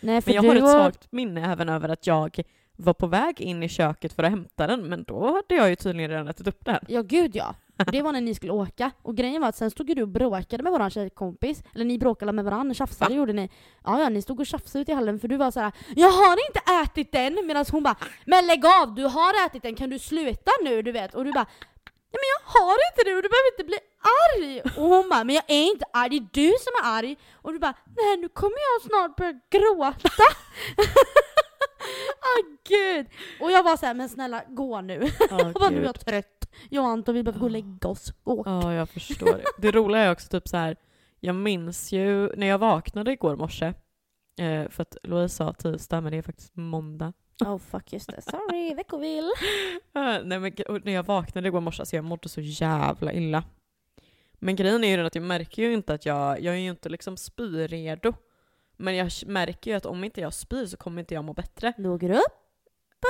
Nej, för Men jag har ett och- svagt minne även över att jag var på väg in i köket för att hämta den men då hade jag ju tydligen redan ätit upp den. Ja gud ja. Det var när ni skulle åka. Och grejen var att sen stod ju du och bråkade med våran tjejkompis. Eller ni bråkade med varandra, tjafsade Va? gjorde ni. Ja ja, ni stod och tjafsade ute i hallen för du var så här: Jag har inte ätit den! Medan hon bara Men lägg av, du har ätit den, kan du sluta nu? Du vet. Och du bara Ja men jag har inte det och du behöver inte bli arg! Och hon bara Men jag är inte arg, det är du som är arg! Och du bara Nej nu kommer jag snart börja gråta! Åh gud! Och jag var så här, men snälla gå nu. Jag bara, nu är jag trött. Jag och Anton vi behöver gå och lägga oss. Åk. Ja, jag förstår det. Det roliga är också typ så här. jag minns ju när jag vaknade igår morse, eh, för att Louise sa tisdag men det är faktiskt måndag. Oh fuck just det. Sorry, veckovill. Eh, nej, men, när jag vaknade igår morse så jag mådde så jävla illa. Men grejen är ju den att jag märker ju inte att jag, jag är ju inte liksom spyredo. Men jag märker ju att om inte jag spyr så kommer inte jag må bättre. Går du upp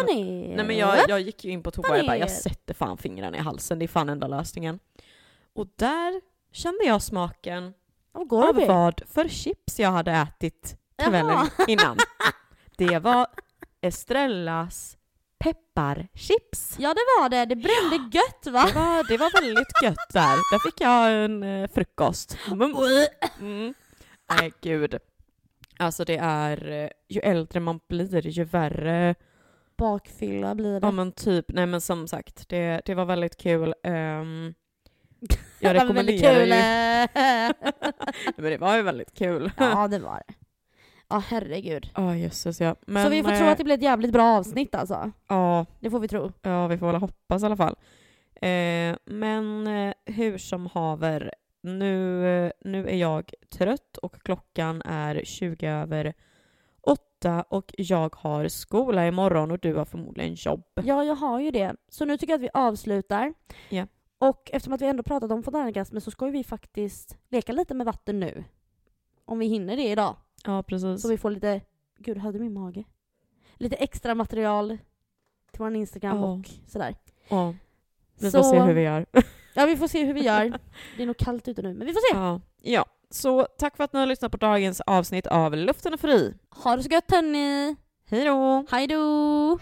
och ner. Nej men jag, jag gick ju in på toa och jag bara, jag sätter fan fingrarna i halsen, det är fan enda lösningen. Och där kände jag smaken av vad för chips jag hade ätit kvällen Jaha. innan. Det var Estrellas pepparchips. Ja det var det, det brände gött va? Det var, det var väldigt gött där. Där fick jag en eh, frukost. Mums. Mm. Nej gud. Alltså det är, eh, ju äldre man blir ju värre. Bakfylla blir det. Ja men typ, nej men som sagt, det, det var väldigt kul. Ehm, jag rekommenderar ju, men det var ju väldigt kul. ja det var det. Ja herregud. Ja jösses ja. Men, Så vi får tro eh, att det blir ett jävligt bra avsnitt alltså. Ja, Det får vi tro. Ja, vi får väl hoppas i alla fall. Eh, men eh, hur som haver, nu, nu är jag trött och klockan är 20 över åtta och jag har skola imorgon och du har förmodligen jobb. Ja, jag har ju det. Så nu tycker jag att vi avslutar. Ja. Och eftersom att vi ändå pratat om fontänorgasmer så ska ju vi faktiskt leka lite med vatten nu. Om vi hinner det idag. Ja, precis. Så vi får lite, gud hade min mage? Lite extra material till vår Instagram Ja. och sådär. Ja, vi så, får se hur vi gör. Ja, vi får se hur vi gör. Det är nog kallt ute nu, men vi får se. ja. ja, så tack för att ni har lyssnat på dagens avsnitt av Luften är fri. Ha det så gött hörni! Hej då! Hej då!